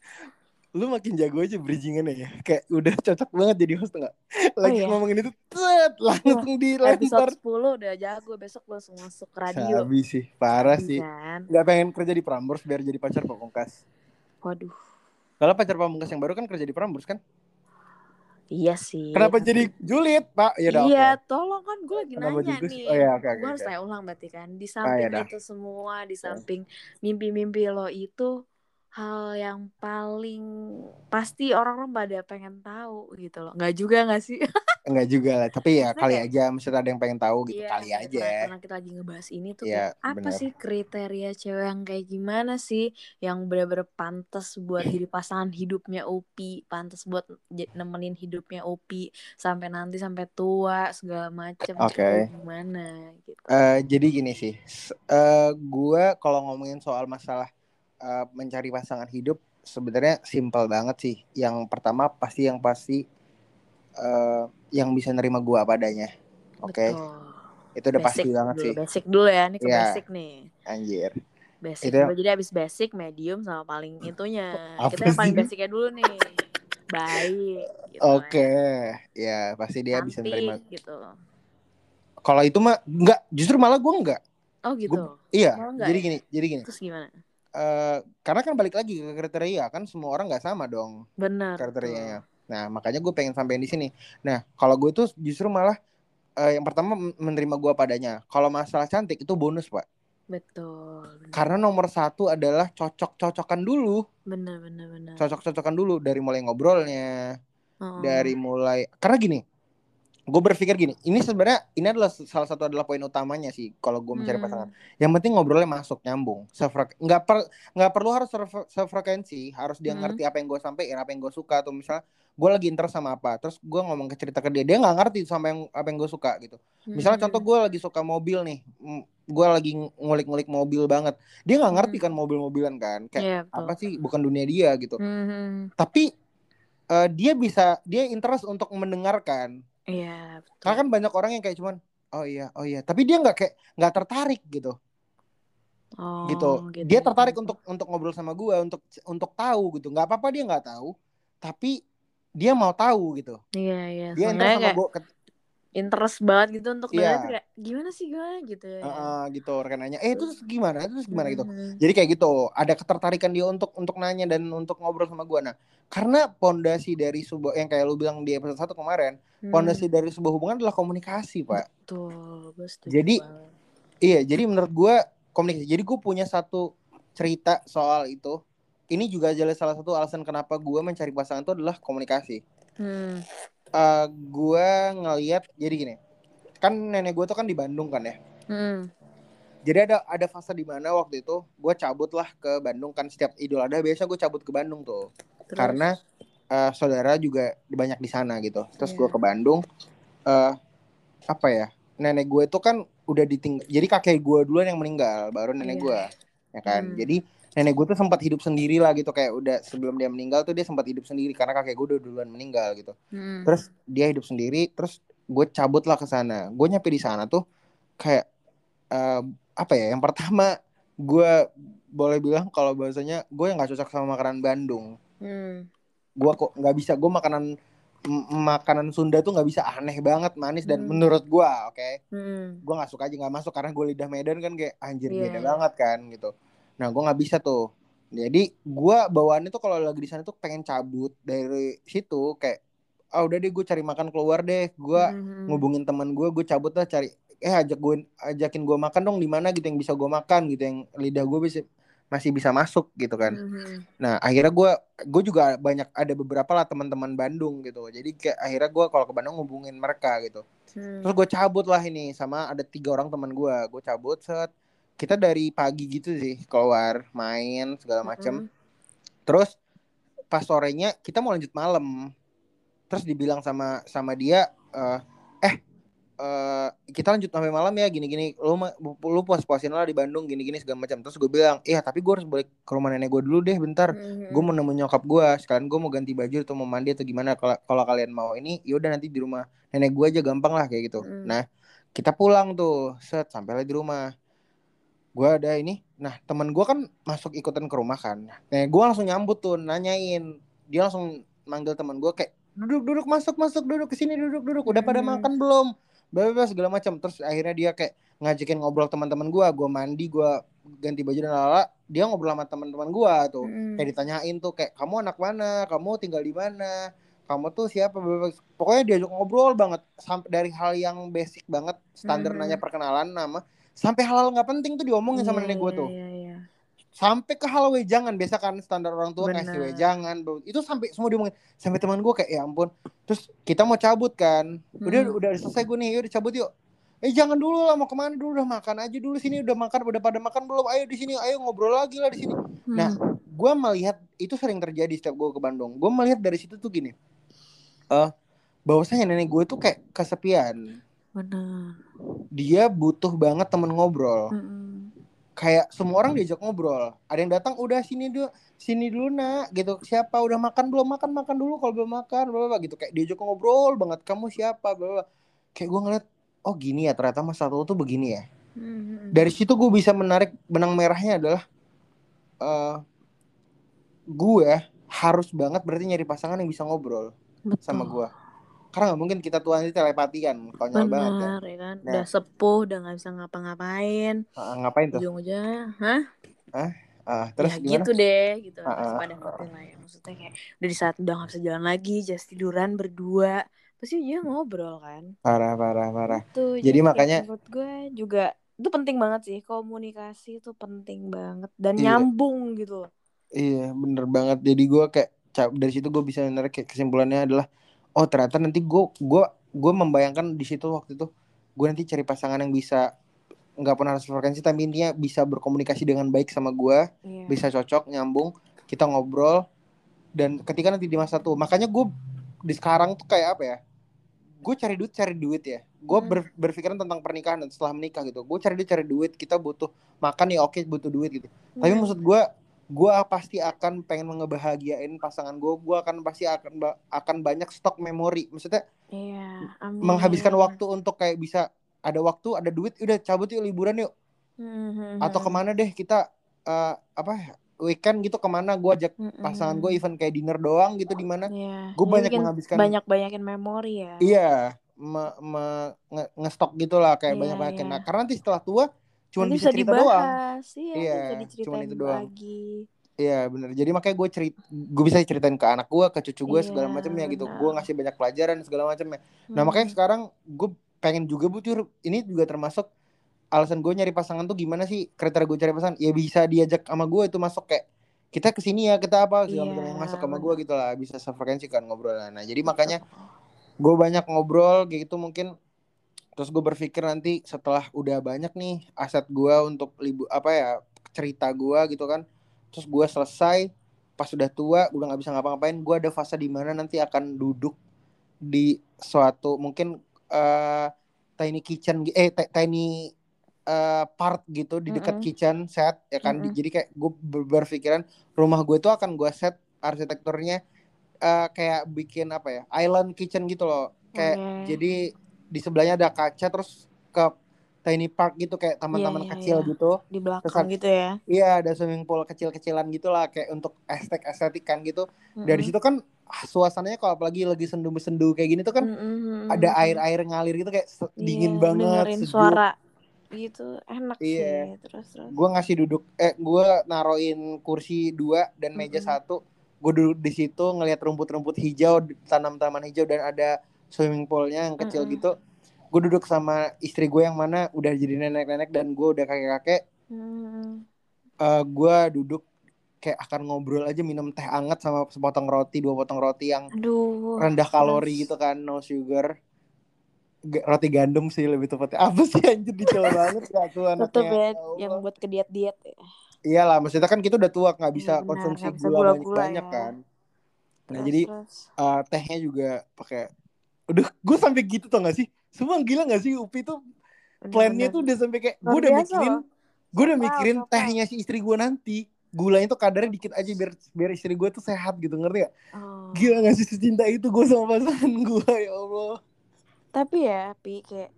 Lu makin jago aja bridgingannya ya. Kayak udah cocok banget jadi host nggak lagi iya? ngomongin itu tet langsung dilempar. episode 10 udah jago besok langsung masuk radio. Sabi sih parah Sabi sih. Kan? Nggak pengen kerja di Prambors biar jadi pacar pamungkas. Waduh. Kalau pacar pamungkas yang baru kan kerja di Prambors kan iya sih kenapa jadi julid pak ya udah iya oke. tolong kan gue lagi Kenapa nanya nih oh, iya, oke, oke, gue harus oke. tanya ulang berarti kan di Ah, samping ya dah. itu semua di samping mimpi-mimpi lo itu hal yang paling pasti orang-orang pada pengen tahu gitu loh nggak juga nggak sih (laughs) enggak juga lah tapi ya kali aja maksudnya ada yang pengen tahu gitu Iya, kali aja karena- kita lagi ngebahas ini tuh kayak apa bener. sih kriteria cewek yang kayak gimana sih yang bener-bener pantas buat jadi pasangan hidupnya Upi, pantas buat nemenin hidupnya Upi sampai nanti sampai tua segala macem Oke. kayak gimana gitu. Eh, jadi gini sih, s- eh gue kalau ngomongin soal masalah eh, mencari pasangan hidup, sebenarnya simpel banget sih. Yang pertama pasti yang pasti eh yang bisa nerima gue apa adanya. Oke, Betul. itu udah pasti banget dulu, sih, Basic dulu ya, ini ke Iya. basic nih. anjir. Basic Itu- dulu. Jadi abis basic, medium sama paling itunya. Apa Kita yang paling basicnya dulu nih. Baik. Gitu Oke, kan. ya pasti dia bisa Cantik, nerima. gitu. Kalau itu mah enggak, justru malah gue enggak. Oh gitu. Iya, Malah enggak jadi ya? gini, jadi gini. Terus gimana? Eh karena kan balik lagi ke kriteria kan semua orang nggak sama dong. Benar. kriterianya. Nah, makanya gue pengen sampein di sini. Nah, kalau gue tuh justru malah eh, yang pertama men- menerima gue padanya. Kalau masalah cantik itu bonus, Pak. Betul. Karena nomor satu adalah cocok-cocokan dulu. benar benar benar. Cocok-cocokan dulu dari mulai ngobrolnya, Oh. dari mulai karena gini. Gue berpikir gini, ini sebenarnya ini adalah salah satu adalah poin utamanya sih kalau gue mencari Hmm. pasangan. Yang penting ngobrolnya masuk, nyambung. Sefrek nggak per nggak perlu harus sefre- sefrekuensi, harus dia Hmm. ngerti apa yang gue sampaikan, apa yang gue suka atau misalnya gue lagi interest sama apa, terus gue ngomong ke cerita ke dia, dia nggak ngerti sama yang apa yang gue suka gitu. Misalnya Hmm. contoh gue lagi suka mobil nih, gue lagi ngulik-ngulik mobil banget, dia nggak ngerti Hmm. kan mobil-mobilan kan, kayak Iya, betul. apa sih bukan dunia dia gitu. Hmm. Tapi eh, dia bisa dia interest untuk mendengarkan. Iya, betul. Karena kan banyak orang yang kayak cuman oh iya oh iya, tapi dia nggak kayak nggak tertarik gitu Oh, gitu. Dia tertarik gitu. untuk untuk ngobrol sama gue untuk untuk tahu gitu. Nggak apa-apa dia nggak tahu, tapi dia mau tahu gitu. Iya, iya. Dia sama kayak gue interest banget gitu untuk Iya. dengerin tuh kayak gimana sih gue gitu ya. gitu rekan nanya, eh itu terus gimana? Itu terus gimana gitu. Hmm. Jadi kayak gitu, ada ketertarikan dia untuk untuk nanya dan untuk ngobrol sama gue. Nah, karena pondasi dari sebuah yang kayak lu bilang di episode satu kemarin, Hmm. pondasi dari sebuah hubungan adalah komunikasi, Pak. Betul, setuju Jadi, banget. Iya, jadi menurut gue komunikasi. Jadi gue punya satu cerita soal itu. Ini juga adalah salah satu alasan kenapa gue mencari pasangan itu adalah komunikasi. Hmm. Eh gue ngeliat jadi gini, kan nenek gue tuh kan di Bandung kan ya. Hmm. Jadi ada ada fase di mana waktu itu gue cabut lah ke Bandung kan setiap Idul Adha biasa gue cabut ke Bandung tuh. Terus? Karena eh, saudara juga banyak di sana gitu. Terus Iya. gue ke Bandung, eh apa ya? Nenek gue itu kan udah diting, jadi kakek gue duluan yang meninggal, baru nenek Iya. gue, ya kan. Hmm. Jadi nenek gue tuh sempat hidup sendiri lah gitu, kayak udah sebelum dia meninggal tuh dia sempat hidup sendiri karena kakek gue udah duluan meninggal gitu. Hmm. Terus dia hidup sendiri, terus gue cabut lah ke sana. Gue nyampe di sana tuh kayak eh, apa ya? Yang pertama gue boleh bilang kalau bahasanya gue yang nggak cocok sama makanan Bandung Hmm. gue kok nggak bisa gue makanan makanan Sunda tuh nggak bisa aneh banget manis dan Hmm. menurut gue oke Hmm. gue nggak suka aja nggak masuk karena gue lidah Medan kan kayak anjir Iya, beda banget kan gitu nah gue nggak bisa tuh. Jadi gue bawaannya tuh kalau lagi di sana tuh pengen cabut dari situ kayak ah udah deh gue cari makan keluar deh. Gue Hmm. ngubungin teman gue gue cabut lah cari eh ajak gue ajakin gue makan dong di mana? Gitu yang bisa gue makan gitu yang lidah gue bisa masih bisa masuk gitu kan. Mhm. nah akhirnya gue gue juga banyak ada beberapa lah teman-teman Bandung gitu. Jadi kayak akhirnya gue kalau ke Bandung ngubungin mereka gitu. Hmm. terus gue cabut lah ini sama ada tiga orang teman gue gue cabut set kita dari pagi gitu sih keluar main segala macem. Mm-mm. terus pas sorenya kita mau lanjut malam. Terus dibilang sama sama dia eh eh eh, kita lanjut sampai malam ya gini-gini. Lu lu puas-puasin lah di Bandung gini-gini segala macam terus gue bilang iya tapi gue harus balik ke rumah nenek gue dulu deh bentar. Mhm. gue mau nemuin nyokap gue sekalian gue mau ganti baju atau mau mandi atau gimana. Kalau kalau kalian mau ini yaudah nanti di rumah nenek gue aja gampang lah kayak gitu. Mm. nah kita pulang tuh set sampailah di rumah gue ada ini nah teman gue kan masuk ikutan ke rumah kan. Nah gue langsung nyambut tuh nanyain. Dia langsung manggil teman gue kayak duduk duduk masuk masuk duduk ke sini duduk duduk. Udah pada Hmm. makan belum? Bla, segala macam. Terus akhirnya dia kayak ngajakin ngobrol teman-teman gue gue mandi gue ganti baju dan lala dia ngobrol sama teman-teman gue tuh. Mm-mm. kayak ditanyain tuh kayak kamu anak mana? Kamu tinggal di mana? Kamu tuh siapa? Pokoknya diajak ngobrol banget. Sampai dari hal yang basic banget standar Mhm. nanya perkenalan nama sampai hal nggak penting tuh diomongin sama Iya, nenek gue iya, tuh iya, iya. sampai ke hal wejangan biasa kan standar orang tua ngasih Bener. wejangan bro. itu sampai semua diomongin sampai teman gue kayak ya ampun terus kita mau cabut kan udah Hmm. udah selesai gue nih yuk cabut yuk eh jangan dulu lah mau ke mana dulu udah makan aja dulu sini udah makan udah pada makan belum ayo di sini ayo ngobrol lagi lah di sini Nah, Hmm. gue melihat itu sering terjadi setiap gue ke Bandung gue melihat dari situ tuh gini eh bahwasanya nenek gue tuh kayak kesepian benar dia butuh banget temen ngobrol. Mm-mm. kayak semua orang diajak ngobrol. Ada yang datang udah sini dulu sini dulu nak. Gitu siapa? Udah makan belum? Makan makan dulu kalau belum makan. Bla bla gitu. Kayak diajak ngobrol banget kamu siapa? Bla bla kayak gue ngeliat oh gini ya ternyata masa lalu tuh begini ya. Mm-mm. dari situ gue bisa menarik benang merahnya adalah eh gue harus banget berarti nyari pasangan yang bisa ngobrol Betul. sama gue karena nggak mungkin kita tuh nanti telepati kan konyol banget kan benar ya kan? Nah. udah sepuh udah nggak bisa ngapa-ngapain. Ah, ngapain tuh? Ujung-ujungnya hah? Ah, terus ya gimana? gitu deh gitu. Pasti ah. pada ngerti lah ya. Maksudnya kayak udah di saat udah nggak bisa jalan lagi just tiduran berdua. Pasti dia ngobrol kan. Parah parah parah. Tuh, Jadi kayak makanya- menurut gue juga itu penting banget sih. Komunikasi itu penting banget dan Iya. nyambung gitu loh. Iya bener banget. Jadi gue kayak dari situ gue bisa kayak kesimpulannya adalah oh ternyata nanti gue gue gue membayangkan di situ waktu itu gue nanti cari pasangan yang bisa nggak pernah harus frekuensi tapi intinya bisa berkomunikasi dengan baik sama gue Iya. bisa cocok nyambung kita ngobrol dan ketika nanti di masa tua makanya gue di sekarang tuh kayak apa ya gue cari duit cari duit ya gue Hmm. ber- berpikiran tentang pernikahan dan setelah menikah gitu gue cari duit cari duit kita butuh makan ya oke butuh duit gitu tapi Hmm. maksud gue gue pasti akan pengen ngebahagiain pasangan gue gue akan pasti akan ba- akan banyak stok memori maksudnya Iya, amin. menghabiskan waktu untuk kayak bisa ada waktu ada duit udah cabut yuk liburan yuk Hmm, atau ke mana deh kita eh, apa weekend gitu ke mana gue ajak hmm, pasangan gue event kayak dinner doang gitu di mana Iya. Gua Jadi banyak menghabiskan- banyak-banyakin memori ya. iya me, me- nge- ngestok gitu lah kayak Iya, banyak banyak iya. nah karena nanti setelah tua cuma Nanti bisa cerita doang. dibahas, Iya, Iya, bisa cuman diceritain itu doang. lagi. iya bener. Jadi makanya gue cerit gue bisa ceritain ke anak gue ke cucu gue segala Iya, macamnya gitu benar. gue ngasih banyak pelajaran segala macamnya nah Hmm. makanya sekarang gue pengen juga butuh ini juga termasuk alasan gue nyari pasangan tuh gimana sih? Kriteria gue cari pasangan. Ya bisa diajak sama gue itu masuk kayak kita ke sini ya kita apa? Segala macam Iya, yang masuk sama benar. gue gitu lah bisa sefrekuensi kan ngobrol nah jadi makanya gue banyak ngobrol gitu mungkin terus gue berpikir nanti setelah udah banyak nih aset gue untuk libu apa ya cerita gue gitu kan terus gue selesai pas udah tua udah nggak bisa ngapa-ngapain gue ada fase di mana nanti akan duduk di suatu mungkin eh tiny kitchen eh ti- tiny eh, part gitu di dekat Mm-mm. kitchen set ya kan Di- Mm-mm. jadi kayak gue berpikiran rumah gue tuh akan gue set arsitekturnya eh, kayak bikin apa ya island kitchen gitu loh kayak Oke. jadi di sebelahnya ada kaca terus ke tiny park gitu kayak taman-taman Iya, iya, kecil iya. gitu di belakang Terus- gitu ya. iya ada swimming pool kecil-kecilan gitu lah kayak untuk estetik estetikan gitu dari Mm-mm. situ kan ah, suasananya kalau apalagi lagi sendu-sendu kayak gini tuh kan Mm-mm. ada air-air ngalir gitu kayak Iya, dingin banget dengerin sejuk suara gitu enak Iya. sih terus terus gue ngasih duduk eh gue naroin kursi dua dan meja Mm-mm. satu gue duduk di situ ngelihat rumput-rumput hijau tanam taman hijau dan ada swimming poolnya yang kecil Mm-mm. gitu gue duduk sama istri gue yang mana udah jadi nenek-nenek dan gue udah kakek-kakek Hmm. eh, gue duduk kayak akan ngobrol aja minum teh anget sama sepotong roti dua potong roti yang Aduh. rendah kalori gitu kan no sugar G- roti gandum sih lebih tepatnya apa sih anjir detail (laughs) banget gak tuh anaknya Tetep ya, Ya yang buat ke diet-diet ya. iyalah maksudnya kan kita udah tua nggak bisa Iya, benar, konsumsi gula gula-gula banyak banyak ya. kan nah Terus, jadi terus. eh, tehnya juga pakai udah gue sampai gitu tau gak sih? Semua gila gak sih Upi tuh plannya tuh udah sampai kayak gue udah mikirin gue udah mikirin tehnya si istri gue nanti. Gulanya tuh kadarnya dikit aja biar biar istri gue tuh sehat gitu ngerti gak? Oh. gila gak sih secinta itu gue sama pasangan gue ya Allah. Tapi ya, Pi, kayak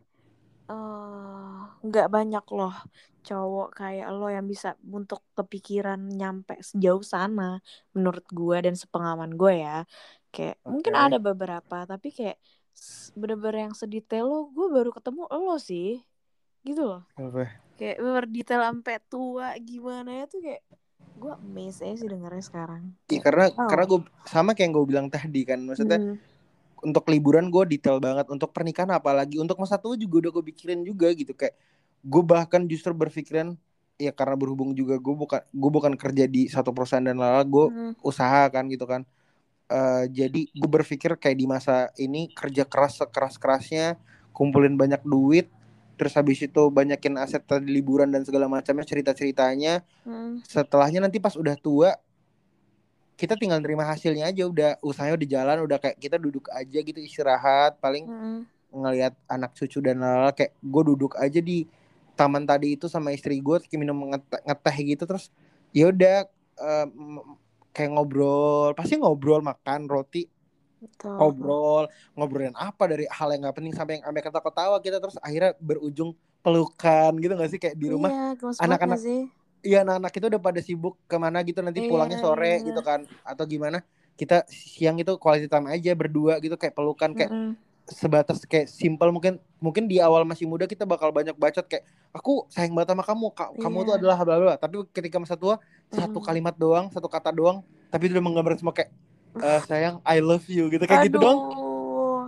eh, nggak banyak loh cowok kayak lo yang bisa untuk kepikiran nyampe sejauh sana menurut gue dan sepengalaman gue ya. Kayak mungkin Oke. ada beberapa tapi kayak bener-bener yang sedetail lo gue baru ketemu lo sih. Gitu loh. Apa? Kayak bener detail sampai tua gimana ya tuh kayak gue amazed aja sih dengernya sekarang. Iya karena Wow. karena gue sama kayak yang gue bilang tadi kan maksudnya Hmm, untuk liburan gue detail banget untuk pernikahan apalagi untuk masa tua juga udah gue pikirin juga gitu. Kayak gue bahkan justru berpikiran ya karena berhubung juga gue bukan gue bukan kerja di satu perusahaan dan lala gue hmm, usaha kan gitu kan Eh, jadi gue berpikir kayak di masa ini kerja keras sekeras kerasnya kumpulin banyak duit terus habis itu banyakin aset tadi liburan dan segala macamnya cerita ceritanya hmm. setelahnya nanti pas udah tua kita tinggal nerima hasilnya aja udah usahanya udah jalan udah kayak kita duduk aja gitu istirahat paling hmm. ngelihat anak cucu dan lala kayak gue duduk aja di taman tadi itu sama istri gue minum ngeteh, ngeteh gitu terus ya udah em, kayak ngobrol pasti ngobrol makan roti Betul. ngobrol ngobrolin apa dari hal yang nggak penting sampai yang sampai ketawa-ketawa kita terus akhirnya berujung pelukan gitu gak sih kayak di rumah iya, anak-anak- Iya anak-anak itu udah pada sibuk ke mana gitu nanti Iya, pulangnya sore iya. gitu kan atau gimana kita siang itu quality time aja berdua gitu kayak pelukan kayak Mm-mm. Sebatas kayak simple mungkin mungkin di awal masih muda kita bakal banyak bacot kayak aku sayang banget sama kamu Ka- kamu tuh Iya. adalah bla bla tapi ketika masa tua satu Mm. kalimat doang satu kata doang tapi itu udah menggambarkan semua kayak "Eh, sayang I love you gitu kayak gitu doang Aduh.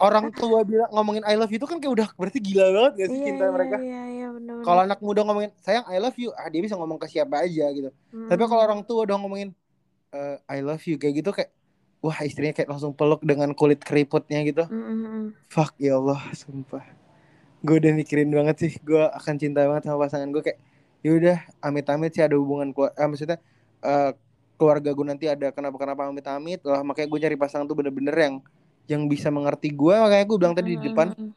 orang tua bilang ngomongin I love you itu kan kayak udah berarti gila banget gak sih Iya, cinta iya, mereka Iya, iya, bener-bener. kalau anak muda ngomongin sayang I love you ah dia bisa ngomong ke siapa aja gitu Tapi kalau orang tua udah ngomongin eh, I love you kayak gitu kayak wah istrinya kayak langsung peluk dengan kulit keriputnya gitu. Mm-mm. Fuck ya Allah, sumpah. Gue udah mikirin banget sih, gue akan cinta banget sama pasangan gue kayak yaudah amit-amit sih ada hubungan keluar, ah, maksudnya eh, keluarga gue nanti ada kenapa-kenapa amit-amit lah makanya gue cari pasangan tuh bener-bener yang yang bisa mengerti gue makanya gue bilang tadi di depan Mm-mm.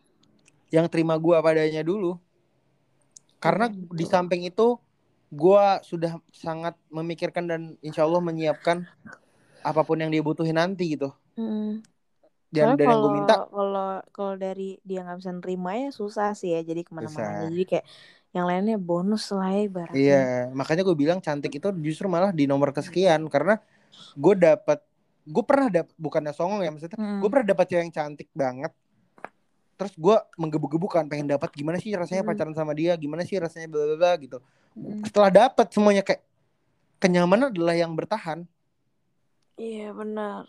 yang terima gue apa adanya dulu karena Iya, di samping itu gue sudah sangat memikirkan dan insya Allah menyiapkan apa pun yang dia butuhin nanti gitu Mm-mm. dan dan yang gue minta kalau kalau dari dia nggak bisa nerima ya susah sih ya jadi ke mana-mana jadi kayak yang lainnya bonus lah ya ibaratnya. iya makanya gue bilang cantik itu justru malah di nomor kesekian karena gue dapat gue pernah dap bukannya songong ya maksudnya Mm. gue pernah dapat cewek yang cantik banget terus gue menggebu-gebu kan pengen dapat gimana sih rasanya Mm. pacaran sama dia gimana sih rasanya bla bla bla gitu Mm. setelah dapat semuanya kayak kenyamanan adalah yang bertahan Iya benar.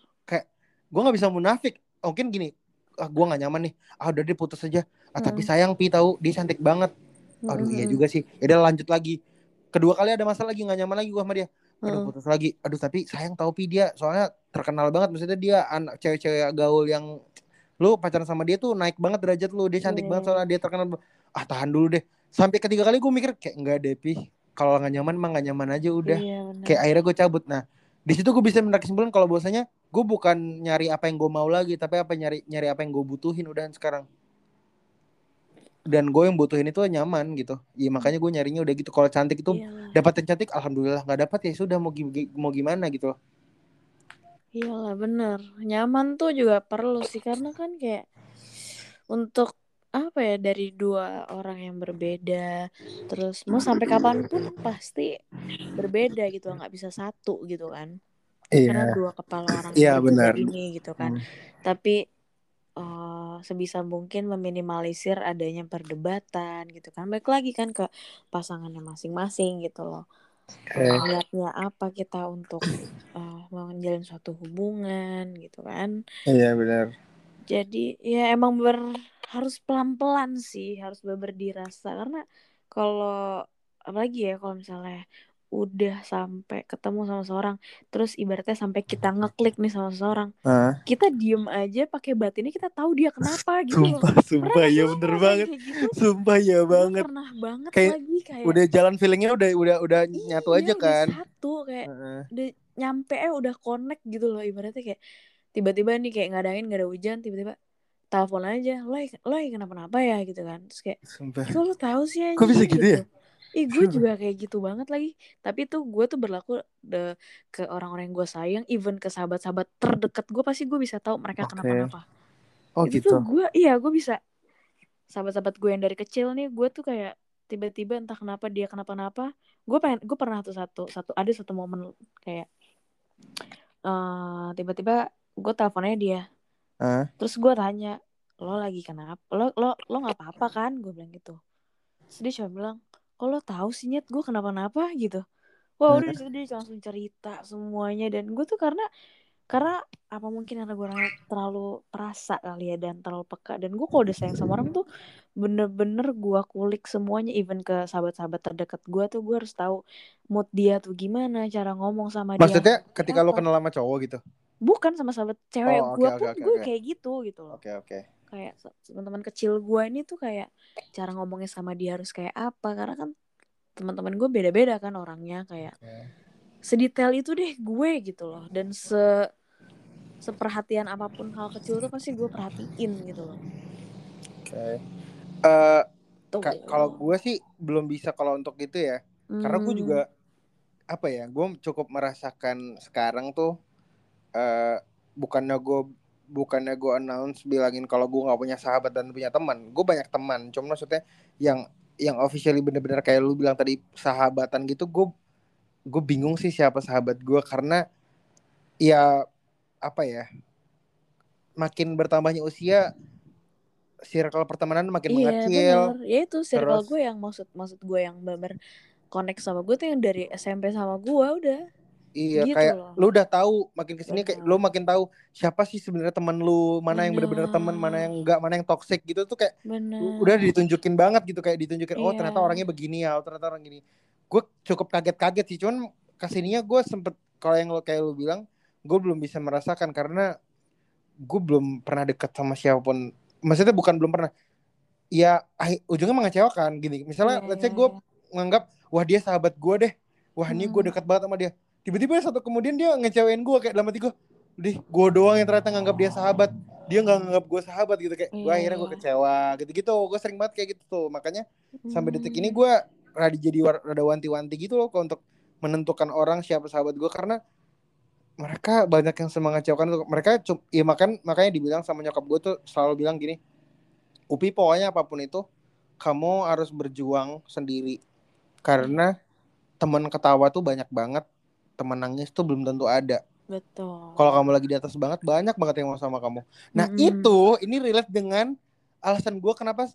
gue nggak bisa munafik. Mungkin gini ah gue nggak nyaman nih. Ah udah deh putus aja. Ah tapi Mm. sayang pi tahu dia cantik banget. Aduh iya Mm-mm. juga sih. Ya udah lanjut lagi. Kedua kali ada masalah lagi nggak nyaman lagi gue sama dia. Aduh Mm. putus lagi. Aduh tapi sayang tahu pi dia soalnya terkenal banget. Maksudnya dia anak cewek-cewek gaul yang lu pacaran sama dia tuh naik banget derajat lu. Dia cantik Iya, banget iya. soalnya dia terkenal ah tahan dulu deh. Sampai ketiga kali gue mikir kayak enggak deh pi. Kalau nggak nyaman mah nggak nyaman aja udah. Iya kayak akhirnya gue cabut. Nah di situ gue bisa menarik kesimpulan kalau bahwasanya gue bukan nyari apa yang gue mau lagi tapi apa nyari nyari apa yang gue butuhin udahan sekarang. Dan gue yang butuhin itu nyaman gitu. Ya makanya gue nyarinya udah gitu. Kalau cantik itu Iyalah. dapat yang cantik alhamdulillah. Nggak dapat ya sudah mau mau gimana gitu loh. Iyalah bener. Nyaman tuh juga perlu sih Karena kan kayak Untuk Apa ya Dari dua orang yang berbeda. Terus mau sampai kapan pun Pasti Berbeda gitu nggak bisa satu gitu kan. Karena dua kepala orang itu benar. begini gitu kan. Hmm. Tapi eh, Sebisa mungkin meminimalisir Adanya perdebatan gitu kan. Baik lagi kan ke Pasangannya masing-masing gitu loh. Eh, niatnya apa kita untuk eh, menjalin suatu hubungan gitu kan. Iya benar. Jadi ya emang ber harus pelan pelan sih harus beber dirasa karena kalau apalagi ya kalau misalnya udah sampai ketemu sama seorang terus ibaratnya sampai kita ngeklik nih sama seseorang Ah, kita diem aja pakai batinnya kita tahu dia kenapa (laughs) gitu loh sumpah, sumpah nggak ya bener banget. gitu Sumpah ya banget. pernah banget Kayak lagi kayak Udah jalan feelingnya udah udah udah nyatu iya, aja udah kan. satu kayak Heeh. udah nyampe eh udah connect gitu loh ibaratnya kayak tiba-tiba nih kayak nggak ada angin nggak ada hujan tiba-tiba telepon aja lo lo kenapa-napa ya gitu kan terus kayak Sumpah. lo tahu sih Kok bisa anjing?" gitu ya? Ih gue juga kayak gitu banget lagi Tapi tuh gue tuh berlaku de, ke orang-orang yang gue sayang Even ke sahabat-sahabat terdekat gue Pasti gue bisa tahu mereka Oke. kenapa-napa Oh Itu gitu. tuh gue Iya gue bisa Sahabat-sahabat gue yang dari kecil nih Gue tuh kayak Tiba-tiba entah kenapa dia kenapa-napa Gue pengen Gue pernah tuh satu, satu Ada satu momen kayak eh Tiba-tiba Gue teleponnya dia Ah, Terus gue tanya Lo lagi kenapa? Lo lo lo nggak apa-apa kan? Gue bilang gitu. Terus dia cuma bilang Kok lo tahu sih Nyet? Gue kenapa-napa? Gitu. Wah udah Hmm. di situ dia langsung cerita semuanya. Dan gue tuh karena Karena apa mungkin karena gue terlalu perasa kali ya Dan terlalu peka. Dan gue kalau udah sayang sama orang tuh Bener-bener gue kulik semuanya. Even ke sahabat-sahabat terdekat gue tuh Gue harus tahu mood dia tuh gimana Cara ngomong sama dia maksudnya ketika lo kenal sama cowok gitu. Bukan sama sahabat cewek Oh, oke, gue oke, pun oke, gue oke. kayak gitu gitu loh Oke oke. kayak teman-teman kecil gue ini tuh kayak cara ngomongnya sama dia harus kayak apa karena kan teman-teman gue beda-beda kan orangnya kayak Oke. sedetail itu deh gue gitu loh dan se seperhatian apa pun hal kecil tuh pasti gue perhatiin gitu loh Oke. Eh, tuh ka- kalau gue sih belum bisa kalau untuk itu ya. Karena gue Hmm, juga apa ya? Gue cukup merasakan sekarang tuh eh bukannya gue bukannya gue announce bilangin kalau gue nggak punya sahabat dan punya teman. Gue banyak teman. Cuma maksudnya yang yang officially bener-bener kayak lu bilang tadi sahabatan gitu. Gue gue bingung sih siapa sahabat gue karena ya apa ya? Makin bertambahnya usia, circle pertemanan makin iya mengecil. bener ya itu circle Terus- gue yang maksud maksud gue yang bener connect sama gue tuh yang dari SMP sama gue udah Iya Gitu kayak loh. lu udah tahu makin ke sini kayak lu makin tahu siapa sih sebenarnya teman lu mana yang bener-bener teman mana yang enggak mana yang toxic gitu tuh kayak bener udah ditunjukin banget gitu kayak ditunjukin oh Iya. ternyata orangnya begini ya oh ternyata orang gini. Gue cukup kaget-kaget sih cuman ke sininya gue sempet kalau yang lo kayak lu bilang gue belum bisa merasakan karena gue belum pernah deket sama siapa pun. Maksudnya bukan belum pernah. Ya ah- ujungnya mengecewakan gini. Misalnya Iya, let's say iya, gue iya. nganggap wah dia sahabat gue deh. Wah ini gue Hmm. dekat banget sama dia tiba-tiba satu kemudian dia ngecewain gue kayak dalam hati gue deh gue doang yang ternyata nganggap dia sahabat. Dia nggak nganggap gue sahabat gitu. Kayak gue Iya, akhirnya gue kecewa gitu-gitu. Gue sering banget kayak gitu tuh. Makanya sampai detik ini Hmm. gue rada jadi rada wanti-wanti gitu loh untuk menentukan orang siapa sahabat gue karena mereka banyak yang semangat mengecewakan tuh. Mereka cum- ya makan makanya dibilang sama nyokap gue tuh selalu bilang gini Upi pokoknya apa pun itu kamu harus berjuang sendiri. Karena teman ketawa tuh banyak banget teman nangis tuh belum tentu ada. Betul. Kalau kamu lagi di atas banget banyak banget yang mau sama kamu. Nah Mm-mm. itu ini relate dengan alasan gue kenapa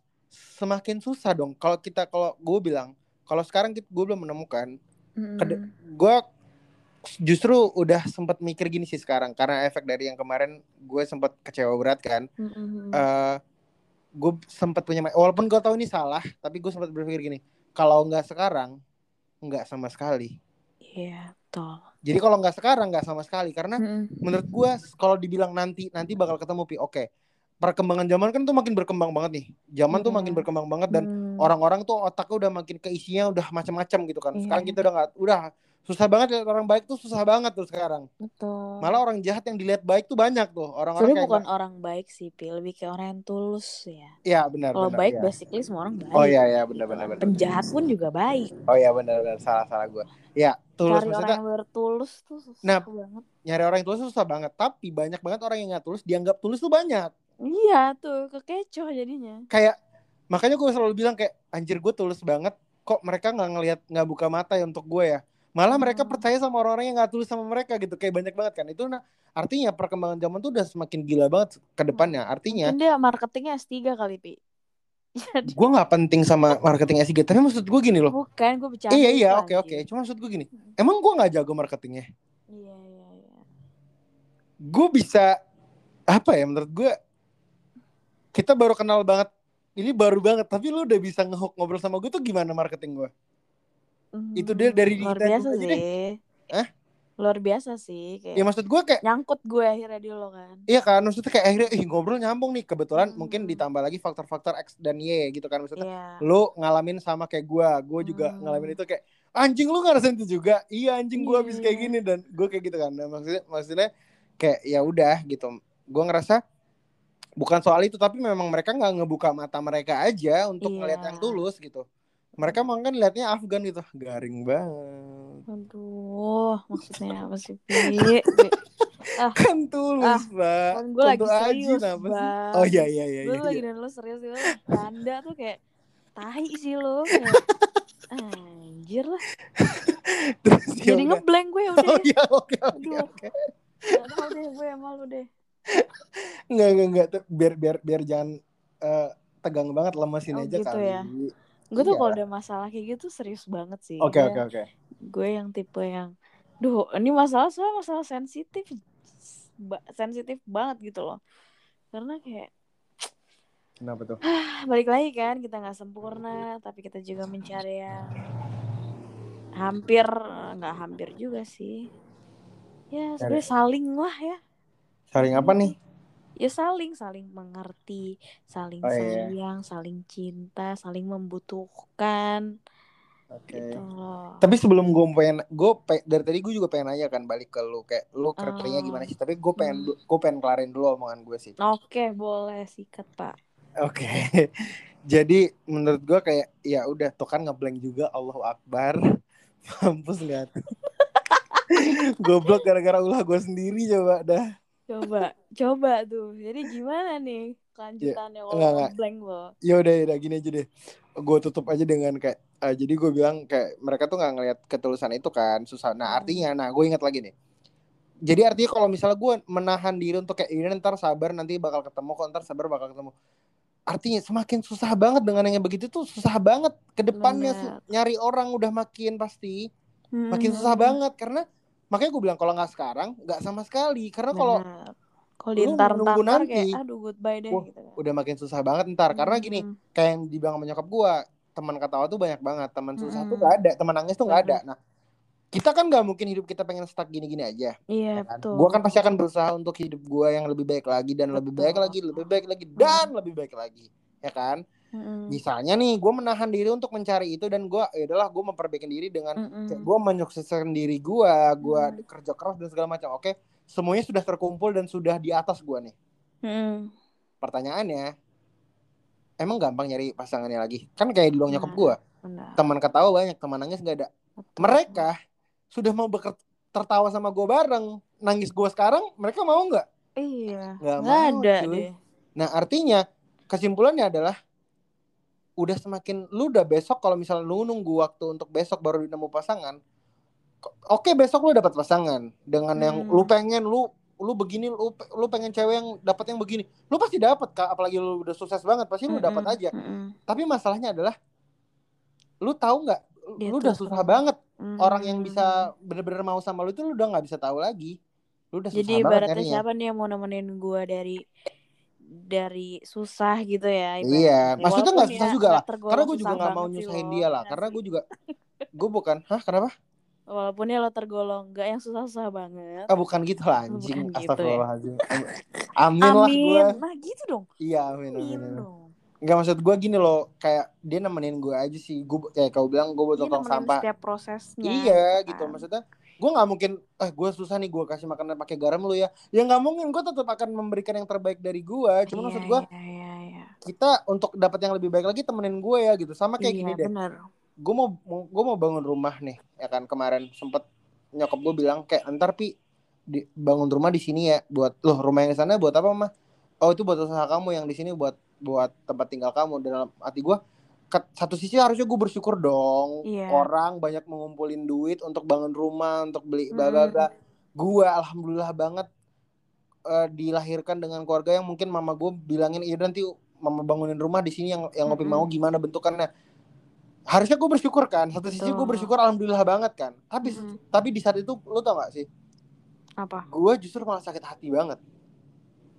semakin susah dong. Kalau kita kalau gue bilang kalau sekarang gue belum menemukan Mm-mm. gue justru udah sempat mikir gini sih sekarang. Karena efek dari yang kemarin gue sempat kecewa berat kan. Mm-mm. eh gue sempat punya walaupun gue tahu ini salah tapi gue sempat berpikir gini kalau nggak sekarang nggak sama sekali Iya, betul. jadi kalau nggak sekarang nggak sama sekali karena Mm-mm. menurut gue kalau dibilang nanti nanti bakal ketemu pi oke perkembangan zaman kan tuh makin berkembang banget nih zaman tuh Iya. makin berkembang banget dan Hmm. orang-orang tuh otaknya udah makin keisinya udah macam-macam gitu kan Iya. sekarang kita udah nggak udah susah banget lihat orang baik tuh susah banget tuh sekarang betul. malah orang jahat yang dilihat baik tuh banyak tuh orang-orang Sebenarnya bukan nggak- orang baik sih, Pi. Lebih kayak orang yang tulus ya. Iya benar Kalau benar baik iya. basically semua orang baik. oh iya iya benar benar benar Penjahat pun juga baik. oh iya benar benar salah salah gue ya tulus Cari orang maksudnya yang bertulus tuh susah Nah, banget. nyari orang yang tulus susah banget tapi banyak banget orang yang nggak tulus dianggap tulus tuh banyak Iya tuh, kekecoh jadinya. kayak makanya gue selalu bilang kayak anjir gue tulus banget kok mereka nggak ngelihat nggak buka mata ya untuk gue ya malah mereka Hmm. percaya sama orang-orang yang nggak tulus sama mereka gitu kayak banyak banget kan itu nah artinya perkembangan zaman tuh udah semakin gila banget ke depannya artinya Mungkin dia marketingnya S3 kali, Pi. (laughs) Jadi gue nggak penting sama marketing S3 tapi maksud gue gini loh bukan gue bercanda. iya iya oke oke cuma maksud gue gini emang gue nggak jago marketingnya Iya, iya, iya. gue bisa apa ya menurut gue kita baru kenal banget ini baru banget tapi lu udah bisa ngehook ngobrol sama gue tuh gimana marketing gue Itu dia dari Hmm, luar kita biasa sih. deh. Hah? Luar biasa sih kayak Ya maksud gue kayak nyangkut gue akhirnya di lo kan. Iya kan, maksudnya kayak akhirnya ih, ngobrol nyambung nih. Kebetulan Hmm. mungkin ditambah lagi faktor-faktor X dan Y gitu kan. Maksudnya Iya. lu ngalamin sama kayak gua, gua juga Hmm. ngalamin itu kayak anjing lu ngerasain itu juga. Iya anjing gua Iya, habis kayak iya. gini dan gua kayak gitu kan. Nah, maksudnya maksudnya kayak ya udah gitu. Gua ngerasa bukan soal itu tapi memang mereka nggak ngebuka mata mereka aja untuk Iya. ngeliat yang tulus gitu. Mereka makan liatnya Afgan gitu, garing banget. Aduh, maksudnya apa sih, Pi? Pi, (laughs) Kan tulus, Pak. Kan gue lagi aja serius, sih? Bang. Oh iya iya iya. Gue iya, lagi iya. dan lo serius lo (laughs) canda tuh kayak tahi sih lo kayak anjir lah. (laughs) Terus ya Jadi udah. ngeblank gue udah. Oh iya oke oke oke. Gak tau deh gue malu deh. Enggak enggak enggak biar biar biar jangan eh, tegang banget lemesin Oh, aja gitu kali. ya. Gue tuh Iya. kalau udah masalah kayak gitu serius banget sih. Oke oke oke. Gue yang tipe yang Duh, ini masalah soal masalah sensitif ba- sensitif banget gitu loh. Karena kayak Kenapa tuh? (sighs) balik lagi kan kita nggak sempurna tapi kita juga mencari yang hampir nggak hampir juga sih ya sebenarnya saling lah ya Saling apa nih? Ya saling saling mengerti saling Oh, iya. sayang saling cinta saling membutuhkan Oke. gitu loh Tapi sebelum gue pengen, gue pe- dari tadi gue juga pengen nanya kan balik ke lu kayak lu kriterianya Oh. gimana sih? Tapi gue pengen Hmm. gue pengen kelarin dulu omongan gue sih. oke boleh sikat pak Oke. (laughs) Jadi menurut gue kayak ya udah tuh kan ngeblank juga Allahu Akbar. (laughs) Mampus lihat. (laughs) Goblok gara-gara ulah gue sendiri coba dah. Coba coba tuh jadi gimana nih kelanjutannya Ya, enggak, enggak. kalau blank lo Ya udah ya udah, gini aja deh. Gue tutup aja dengan kayak ah, jadi gue bilang kayak mereka tuh nggak ngelihat ketulusan itu kan susah. Nah Hmm. artinya, nah gue ingat lagi nih. Jadi artinya kalau misalnya gue menahan diri untuk kayak ini ntar sabar nanti bakal ketemu kok ntar sabar bakal ketemu. Artinya semakin susah banget dengan yang begitu tuh susah banget ke depannya nyari orang udah makin pasti makin Hmm. susah banget karena makanya gue bilang kalau nggak sekarang nggak sama sekali karena kalau kalau lu dientar nunggu nanti, kayak aduh goodbye deh wah, gitu kan. udah makin susah banget ntar karena gini Hmm. kayak yang dibilang sama nyokap gue teman ketawa tuh banyak banget teman susah tuh Mm-mm. gak ada teman nangis tuh nggak ada nah kita kan nggak mungkin hidup kita pengen stuck gini-gini aja Iya ya kan? betul. gue kan pasti akan berusaha untuk hidup gue yang lebih baik lagi dan lebih baik Betul. lagi lebih baik lagi dan lebih baik lagi ya kan Mm-mm. misalnya nih gue menahan diri untuk mencari itu dan gue ya udahlah gue memperbaiki diri dengan kayak gue menyukseskan diri gue gue Hmm. kerja keras dan segala macam oke semuanya sudah terkumpul dan sudah di atas gue nih Mm-mm. pertanyaannya emang gampang nyari pasangannya lagi kan kayak dulu nyokap Nah. gue teman ketawa banyak teman nangis nggak ada Betul. mereka sudah mau beker tertawa sama gue bareng nangis gue sekarang mereka mau nggak Iya. Nggak mau, ada cuy. deh. nah artinya kesimpulannya adalah udah semakin lu udah besok kalau misalnya lu nunggu waktu untuk besok baru nemu pasangan oke besok lu dapat pasangan dengan yang Hmm. lu pengen lu lu begini lu lu pengen cewek yang dapat yang begini lu pasti dapat kak apalagi lu udah sukses banget pasti lu dapat Mm-mm. aja Mm-mm. tapi masalahnya adalah lu tahu nggak lu udah susah banget orang yang Mm. bisa bener-bener mau sama lu itu lu udah nggak bisa tahu lagi lu udah susah Jadi banget ibaratnya siapa nih yang mau nemenin gua dari dari susah gitu ya iya ibaratnya. maksudnya nggak susah ya juga lah. karena gue juga nggak mau nyusahin lo, dia lah. karena gue juga (laughs) gue bukan hah kenapa? Walaupun ya lo tergolong nggak yang susah-susah banget. Ah bukan gitu lah anjing. bukan gitu ya. astagfirullahaladzim. Amin, lah gue amin nah gitu dong. Iya amin amin, amin amin. dong. Nggak maksud gue gini loh kayak dia nemenin gue aja sih. Gue kayak kau bilang gue buat tong sampah. setiap prosesnya iya gitu gitu. kan. maksudnya gue nggak mungkin eh gue susah nih gue kasih makanan pakai garam lu ya. Ya nggak mungkin gue tetap akan memberikan yang terbaik dari gue cuma Iya, maksud gue iya, iya, iya. kita untuk dapat yang lebih baik lagi temenin gue ya gitu. Sama kayak Iya, gini deh. gue mau gue mau bangun rumah nih ya kan. Kemarin sempet nyokap gue bilang kayak ntar pi di, bangun rumah di sini ya buat loh rumah yang di sana buat apa mah oh itu buat usaha kamu yang di sini buat buat tempat tinggal kamu. Dalam hati gue satu sisi harusnya gue bersyukur dong. Iya. orang banyak mengumpulin duit untuk bangun rumah untuk beli bla Mm. bla bla. Gue alhamdulillah banget eh, dilahirkan dengan keluarga yang mungkin mama gue bilangin iya nanti mama bangunin rumah di sini yang yang ngopi Mm-mm. mau gimana bentukannya? Harusnya gue bersyukur kan satu sisi gue bersyukur alhamdulillah banget kan. Tapi Mm-mm. tapi di saat itu lo tau gak sih? Apa? Gue justru malah sakit hati banget.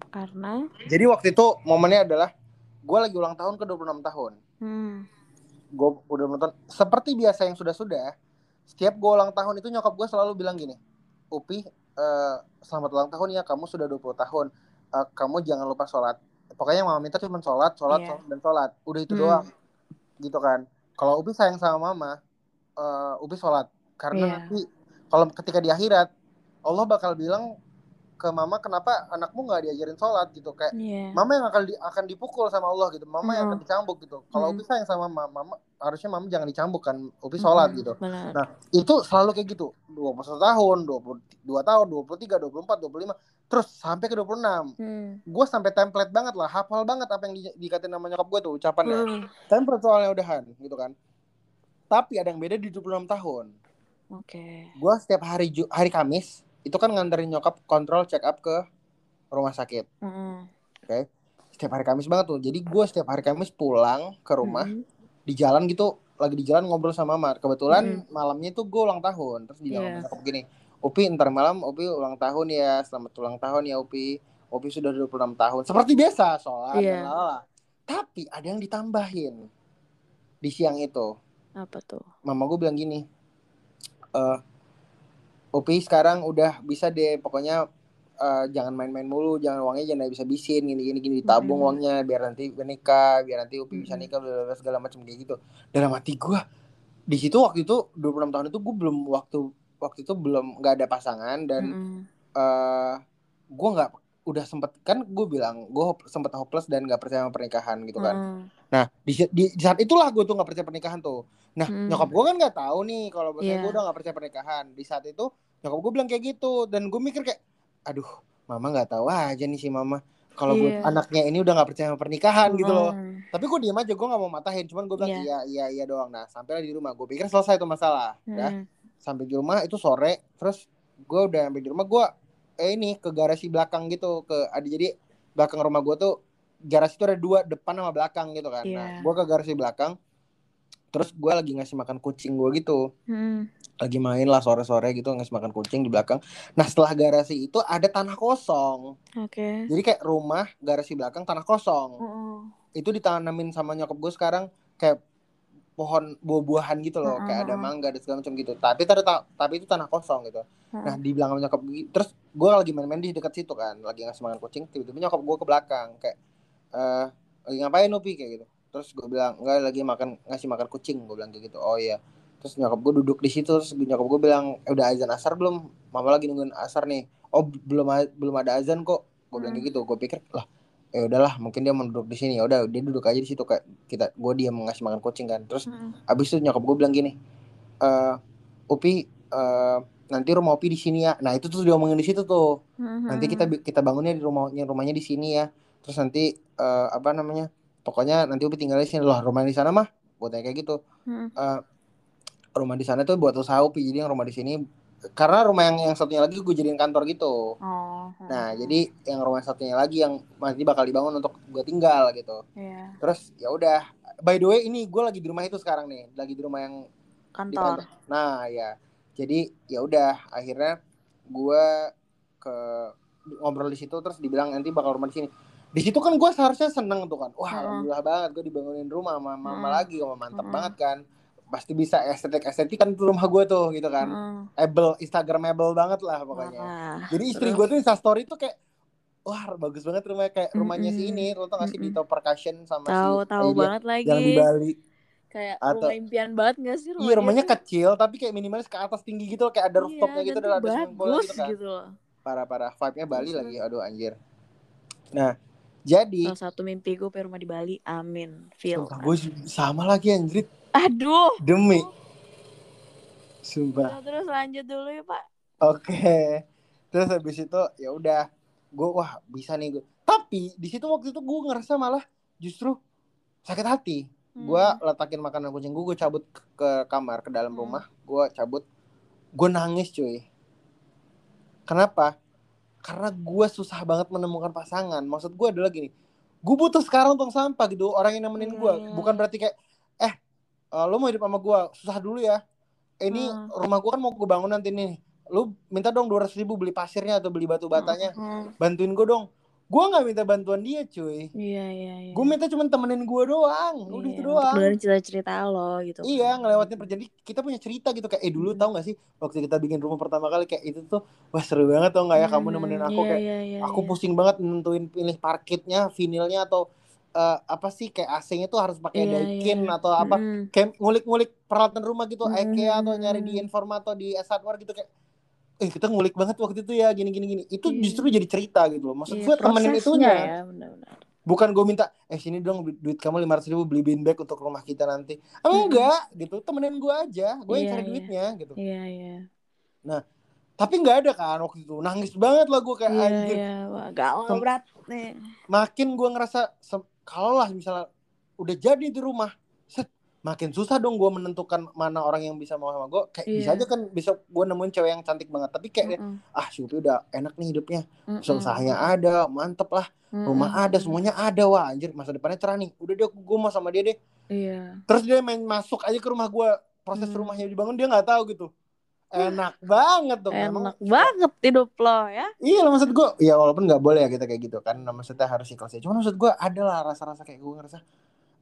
Karena? Jadi waktu itu momennya adalah gue lagi ulang tahun ke 26 tahun hmm, gue udah nonton. Seperti biasa yang sudah-sudah setiap gue ulang tahun itu nyokap gue selalu bilang gini Upi eh, selamat ulang tahun ya kamu sudah 20 tahun. Eh, kamu jangan lupa sholat. Pokoknya mama minta cuma sholat sholat Iya. sholat dan sholat. Udah itu Hmm. doang gitu kan. Kalau Upi sayang sama mama eh, Upi sholat. Karena Iya. nanti kalau ketika di akhirat Allah bakal bilang ke mama kenapa anakmu nggak diajarin sholat gitu kayak Iya. mama yang akan di, akan dipukul sama Allah gitu mama yang akan Mm-mm. dicambuk gitu kalau Mm. Upi sayang sama mama, mama harusnya mama jangan dicambuk kan Upi sholat Mm-mm, gitu Benar. nah itu selalu kayak gitu 21 tahun 22 tahun 23 24 25 terus sampai ke 26 Hmm. gue sampai template banget lah hafal banget apa yang di, dikatain nama nyokap gue tuh ucapannya Hmm. template soalnya udahan gitu kan tapi ada yang beda di 26 tahun Oke. gue setiap hari hari Kamis itu kan nganterin nyokap kontrol check up ke rumah sakit. Mm-mm. setiap hari Kamis banget tuh. Jadi gue setiap hari Kamis pulang ke rumah Mm-mm. di jalan gitu lagi di jalan ngobrol sama mama kebetulan Mm-mm. malamnya tuh gue ulang tahun. Terus bilang Iya. sama gini Upi ntar malam Upi ulang tahun ya. Selamat ulang tahun ya Upi. Upi sudah 26 tahun. Seperti biasa sholat dan lalala tapi ada yang ditambahin di siang itu. Apa tuh? mama gue bilang gini eh Upi sekarang udah bisa deh pokoknya eh, jangan main-main mulu jangan uangnya jangan bisa bisin gini gini gini ditabung Mm-mm. uangnya biar nanti nikah biar nanti Upi bisa nikah bla, bla, segala macam kayak gitu dalam hati gue di situ waktu itu 26 tahun itu gue belum waktu waktu itu belum nggak ada pasangan dan Mm-mm. eh gue nggak udah sempet kan gue bilang gue sempet hopeless dan nggak percaya sama pernikahan gitu kan Mm-mm. Nah, di, di, di saat itulah gue tuh nggak percaya pernikahan tuh. Nah, Hmm. nyokap gue kan nggak tahu nih kalau misalnya Iya. gue udah nggak percaya pernikahan. Di saat itu nyokap gue bilang kayak gitu dan gue mikir kayak, aduh, mama nggak tahu aja nih si mama. Kalau gue Iya. anaknya ini udah nggak percaya sama pernikahan gitu loh. Mm. Tapi gue diem aja, gue nggak mau matahin. Cuman gue bilang Iya. iya iya iya doang. Nah, sampailah di rumah. Gue pikir selesai tuh masalah. Ya, Mm. sampai di rumah itu sore. Terus gue udah sampai di rumah gue eh ini ke garasi belakang gitu ke ada jadi belakang rumah gue tuh garasi itu ada dua depan sama belakang gitu kan. Nah, Iya. gue ke garasi belakang. Terus gue lagi ngasih makan kucing gue gitu. Mm. Lagi main lah sore-sore gitu ngasih makan kucing di belakang. Nah setelah garasi itu ada tanah kosong. Oke. Jadi kayak rumah garasi belakang tanah kosong. Mm-mm. Itu ditanamin sama nyokap gue sekarang kayak pohon buah-buahan gitu loh. Mm-mm. Kayak ada mangga dan segala macam gitu. Tapi ada- tapi itu tanah kosong gitu. Nah di belakang nyokap gue terus gue lagi main-main di dekat situ kan lagi ngasih makan kucing tiba-tiba nyokap gue ke belakang kayak eh lagi ngapain Upi kayak gitu terus gue bilang enggak lagi makan ngasih makan kucing gue bilang kayak gitu oh iya terus nyokap gue duduk di situ terus nyokap gue bilang eh, udah azan asar belum mama lagi nungguin asar nih oh belum belum ada azan kok gue bilang kayak gitu gue pikir lah ya udahlah mungkin dia mau duduk di sini ya udah dia duduk aja di situ kayak kita gue dia ngasih makan kucing kan terus Mm-mm. Abis itu nyokap gue bilang gini, eh Upi, eh, nanti rumah Upi di sini ya. Nah itu tuh diomongin di situ tuh. Nanti kita kita bangunnya di rumahnya rumahnya di sini ya. Terus nanti eh, apa namanya? Pokoknya nanti Upi tinggal di sini loh. Rumah di sana mah, tanya kayak gitu. Mm. Eh, rumah di sana tuh buat usaha Upi. Jadi yang rumah di sini, karena rumah yang yang satunya lagi gue jadiin kantor gitu. Oh. Nah jadi yang rumah satunya lagi yang nanti bakal dibangun untuk gue tinggal gitu. Iya. Terus ya udah. By the way ini gue lagi di rumah itu sekarang nih. Lagi di rumah yang di Kantor. kantor. Nah ya, jadi ya udah akhirnya gue ke ngobrol di situ terus dibilang nanti bakal rumah di sini. Di situ kan gue seharusnya seneng tuh kan. Wah Heeh. alhamdulillah banget gue dibangunin rumah sama mama Heeh. lagi, wah mantap Heeh. banget kan. Pasti bisa estetik estetik kan tuh rumah gue tuh gitu kan. Mm. Able Instagramable banget lah pokoknya. Wah. Jadi istri gue tuh Insta story tuh kayak Wah bagus banget rumahnya kayak rumahnya si Mm-mm. ini lo tau gak sih Mm-mm. Dito Percussion sama Tahu si tahu banget lagi. yang di Bali Kayak Atau- rumah impian banget gak sih rumahnya? Iya rumahnya tuh? kecil tapi kayak minimalis ke atas tinggi gitu loh, kayak ada rooftopnya Iya, gitu dan ada pool bagus gitu kan. gitu loh. Parah-parah vibe-nya Bali Terus, lagi aduh anjir. Nah, jadi Salah satu mimpi gue pengen rumah di Bali. Amin. Feel. sumpah gue sama lagi anjir Aduh. demi sumpah. Terus, terus lanjut dulu ya Pak. Oke. Terus habis itu ya udah gue wah bisa nih gue. Tapi di situ waktu itu gue ngerasa malah justru sakit hati. Gue Hmm. letakin makanan kucing gue, gue cabut ke, ke kamar ke dalam Hmm. rumah, gue cabut, gue nangis cuy. Kenapa? Karena gue susah banget menemukan pasangan. Maksud gue adalah gini, gue butuh sekarang tong sampah gitu, orang yang nemenin gue. Hmm. Bukan berarti kayak, eh, eh, lo mau hidup sama gue, susah dulu ya. Ini Hmm. rumah gue kan mau gue bangun nanti nih. Lu minta dong 200 ribu beli pasirnya atau beli batu batanya. Hmm. Bantuin gue dong. Gue nggak minta bantuan dia cuy Iya iya iya. gue minta cuma temenin gue doang udah Iya, itu untuk doang dengerin cerita-cerita lo gitu. Iya, kan. ngelewatin perjalanan kita punya cerita gitu kayak eh dulu Hmm. tahu gak sih waktu kita bikin rumah pertama kali kayak itu tuh wah seru banget tau nggak ya kamu Hmm, nemenin aku iya, kayak iya, iya, aku iya. pusing banget nentuin pilih parkitnya, vinilnya atau eh, apa sih kayak AC-nya tuh harus pakai Iya, Daikin iya. atau apa Mm-mm. kayak ngulik-ngulik peralatan rumah gitu Hmm, IKEA atau hmm, nyari di. Informa atau di S Hardware gitu kayak eh kita ngulik banget waktu itu ya gini gini gini itu Iya. justru jadi cerita gitu loh maksud Iya, gue temenin itunya ya, benar-benar. bukan gue minta eh sini dong du- duit kamu lima ribu beli bean bag untuk rumah kita nanti enggak gitu temenin gue aja gue yang Iya, cari iya. duitnya gitu Iya iya. tapi nggak ada kan waktu itu nangis banget lah gue kayak Iya anjir iya. Galau Tem- berat nih. makin gue ngerasa kalau lah misalnya udah jadi di rumah makin susah dong gue menentukan mana orang yang bisa mau sama gue kayak Iya. bisa aja kan bisa gue nemuin cewek yang cantik banget tapi kayak Mm-mm. ah Syupi udah enak nih hidupnya Mm-mm. usahanya ada mantep lah rumah Mm-mm. ada semuanya ada wah anjir masa depannya cerah nih udah deh gue mau sama dia deh Iya. terus dia main masuk aja ke rumah gue proses Hmm. rumahnya dibangun dia nggak tahu gitu enak (laughs) banget dong emang Enak banget hidup lo ya. iya lah maksud gue ya walaupun nggak boleh ya kita kayak gitu kan maksudnya harus ikhlas ya cuma maksud gue ada lah rasa-rasa kayak gue ngerasa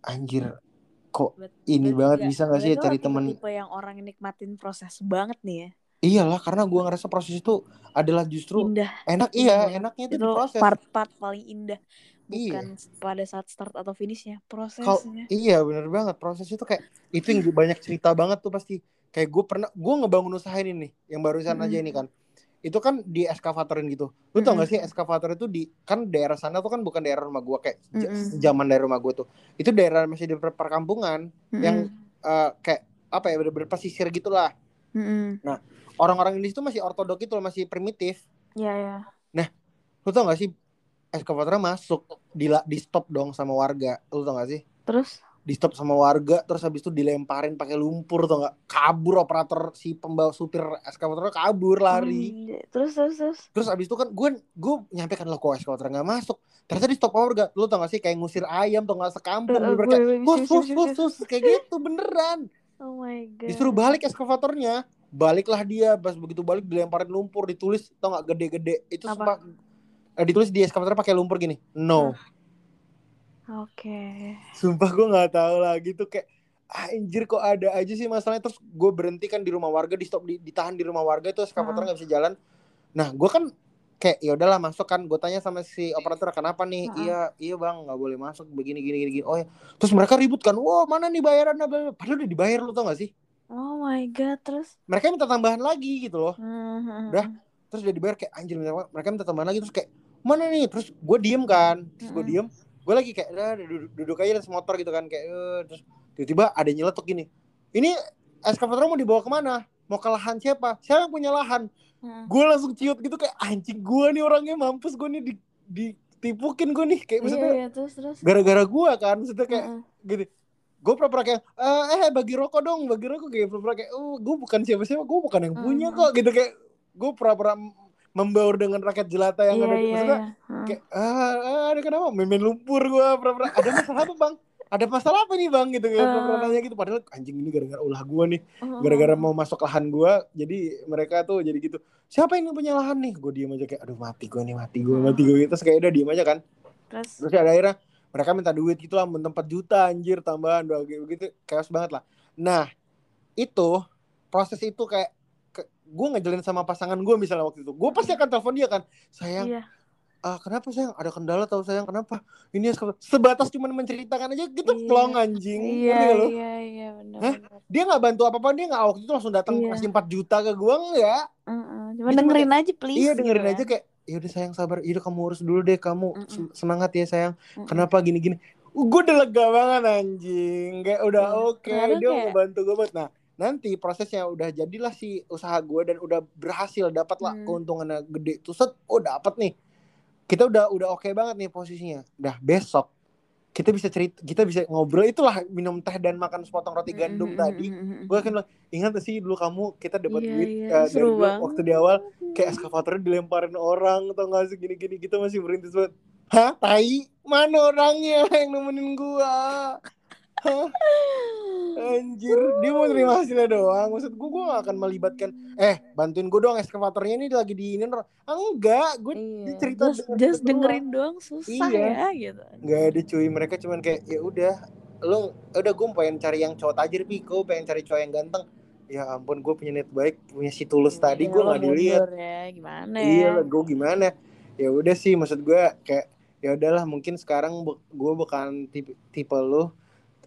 anjir kok Bet- ini banget bisa nggak sih cari temen tipe-tipe yang orang yang nikmatin proses banget nih ya. iyalah karena gue ngerasa proses itu adalah justru Indah. enak Indah iya banget. enaknya itu Itu proses part-part paling indah. Iya. Bukan pada saat start atau finishnya, prosesnya. iya bener banget proses itu kayak itu yang (laughs) banyak cerita banget tuh pasti kayak gue pernah gue ngebangun usaha ini nih yang barusan aja Mm-mm. ini kan itu kan di eskavatorin gitu lu tau gak sih eskavator itu di kan daerah sana tuh kan bukan daerah rumah gue kayak Mm-mm. zaman dari rumah gue tuh itu daerah masih di per- perkampungan yang eh, kayak apa ya bener-bener pesisir gitulah Mm-mm. orang-orang Indonesia itu masih ortodok itu loh, masih primitif Iya ya. lu tau gak sih eskavatornya masuk di di stop dong sama warga lu tau gak sih Terus? Di stop sama warga terus habis itu dilemparin pakai lumpur tuh nggak? Kabur operator si pembawa supir eskavatornya kabur lari. Hmm, terus terus terus. terus habis itu kan gue gue nyampe kan lo kok eskavator nggak masuk? Ternyata di stop warga. Lu tau gak sih kayak ngusir ayam tuh nggak sekampung gue- gue- hus gue- hus kayak gitu beneran. Oh my god. disuruh balik eskavatornya baliklah dia. Pas begitu balik dilemparin lumpur ditulis tau nggak gede-gede. Itu Apa? sumpah eh, ditulis di eskavator pakai lumpur gini. No Oke. Sumpah gue nggak tahu lagi tuh kayak anjir kok ada aja sih masalahnya? Terus gue berhenti kan di rumah warga di stop di, ditahan di rumah warga itu eskavator nggak bisa jalan. Nah gue kan kayak ya udahlah masuk kan. Gue tanya sama si operator kenapa nih? Heeh. iya iya bang nggak boleh masuk begini gini gini, gini. oh ya. Terus mereka ribut kan wah mana nih bla. padahal udah dibayar lu tau gak sih? Oh my god, terus? mereka minta tambahan lagi gitu loh. Hmm, Udah. terus udah dibayar kayak anjir mereka minta tambahan lagi. Terus kayak mana nih? Terus gue diem kan terus gue diem gue lagi kayak "Dah, duduk, duduk aja di motor gitu kan kayak "Eh," terus tiba-tiba ada nyeletuk gini ini eskavator mau dibawa ke mana mau ke lahan siapa siapa yang punya lahan Hmm. gue langsung ciut gitu kayak anjing gue nih orangnya mampus gue nih di, ditipukin gue nih kayak Iya, maksudnya iya, terus terus. gara-gara gue kan maksudnya kayak Heeh. gini gue pura-pura kayak eh eh, bagi rokok dong bagi rokok kayak pura-pura kayak oh gue bukan siapa-siapa gue bukan yang punya Mhm. kok gitu kayak gue pura-pura membaur dengan rakyat jelata yang Iya, ada di iya, maksudnya iya. Heeh. kayak ah, ah, ada kenapa? Main-main lumpur gue pura-pura ada masalah apa bang? Ada masalah apa nih bang? Gitu kayak pura-pura nanya gitu. Padahal anjing ini gara-gara ulah gue nih. Gara-gara mau masuk lahan gue jadi mereka tuh jadi gitu. Siapa yang punya lahan nih? Gue diem aja kayak aduh mati gue nih mati gue mati gue terus kayak udah diem aja kan. Terus? terus ada akhirnya mereka minta duit gitu lah mentempat juta anjir tambahan gitu, gitu chaos banget lah. Nah itu proses itu kayak gue ngejalin sama pasangan gue misalnya waktu itu gue pasti akan telepon dia kan sayang Iya. ah kenapa sayang ada kendala tau sayang kenapa ini sebatas cuma menceritakan aja gitu Iya. plong anjing Iya, lu? iya, iya, benar. Hah? dia nggak bantu apa apa dia nggak waktu itu langsung datang Iya. kasih 4 juta ke gue enggak Heeh. Cuma Dia cuma dengerin aja please. iya dengerin gitu aja ya. kayak yaudah sayang sabar yaudah kamu urus dulu deh kamu Mm-mm. sem- semangat ya sayang Mm-mm. kenapa gini gini gue udah lega banget anjing kayak udah Iya. oke Baru dia kayak- ngebantu gue banget nah nanti prosesnya udah jadilah si usaha gue dan udah berhasil dapat lah Hmm. keuntungannya gede. Tuh set oh dapat nih. Kita udah udah oke banget nih posisinya. Dah besok kita bisa cerita kita bisa ngobrol. Itulah minum teh dan makan sepotong roti gandum Mm-mm, tadi. mm-mm, mm-mm. gue akan bilang ingat sih dulu kamu kita dapat Iya, duit iya, eh, dari dulu waktu di awal? Kayak eskavatornya dilemparin orang atau nggak sih? Gini-gini kita masih berintis banget. Hah? Tai? Mana orangnya (laughs) yang nemenin gua Hah? Anjir, dia mau terima hasilnya doang. Maksud gue, gue gak akan melibatkan. Eh, bantuin gue dong eskavatornya ini lagi di ini. Ah, enggak, gue iya cerita just, just dengerin doang susah Iya. ya gitu Enggak ada cuy, mereka cuman kayak ya udah, lo udah gue pengen cari yang cowok tajir Piko, pengen cari cowok yang ganteng. Ya ampun, gue punya niat baik, punya si tulus tadi Ya, gue nggak dilihat. ya gimana Iya, ya gue gimana? Ya udah sih, maksud gue kayak ya udahlah mungkin sekarang gue bukan tipe tipe lo,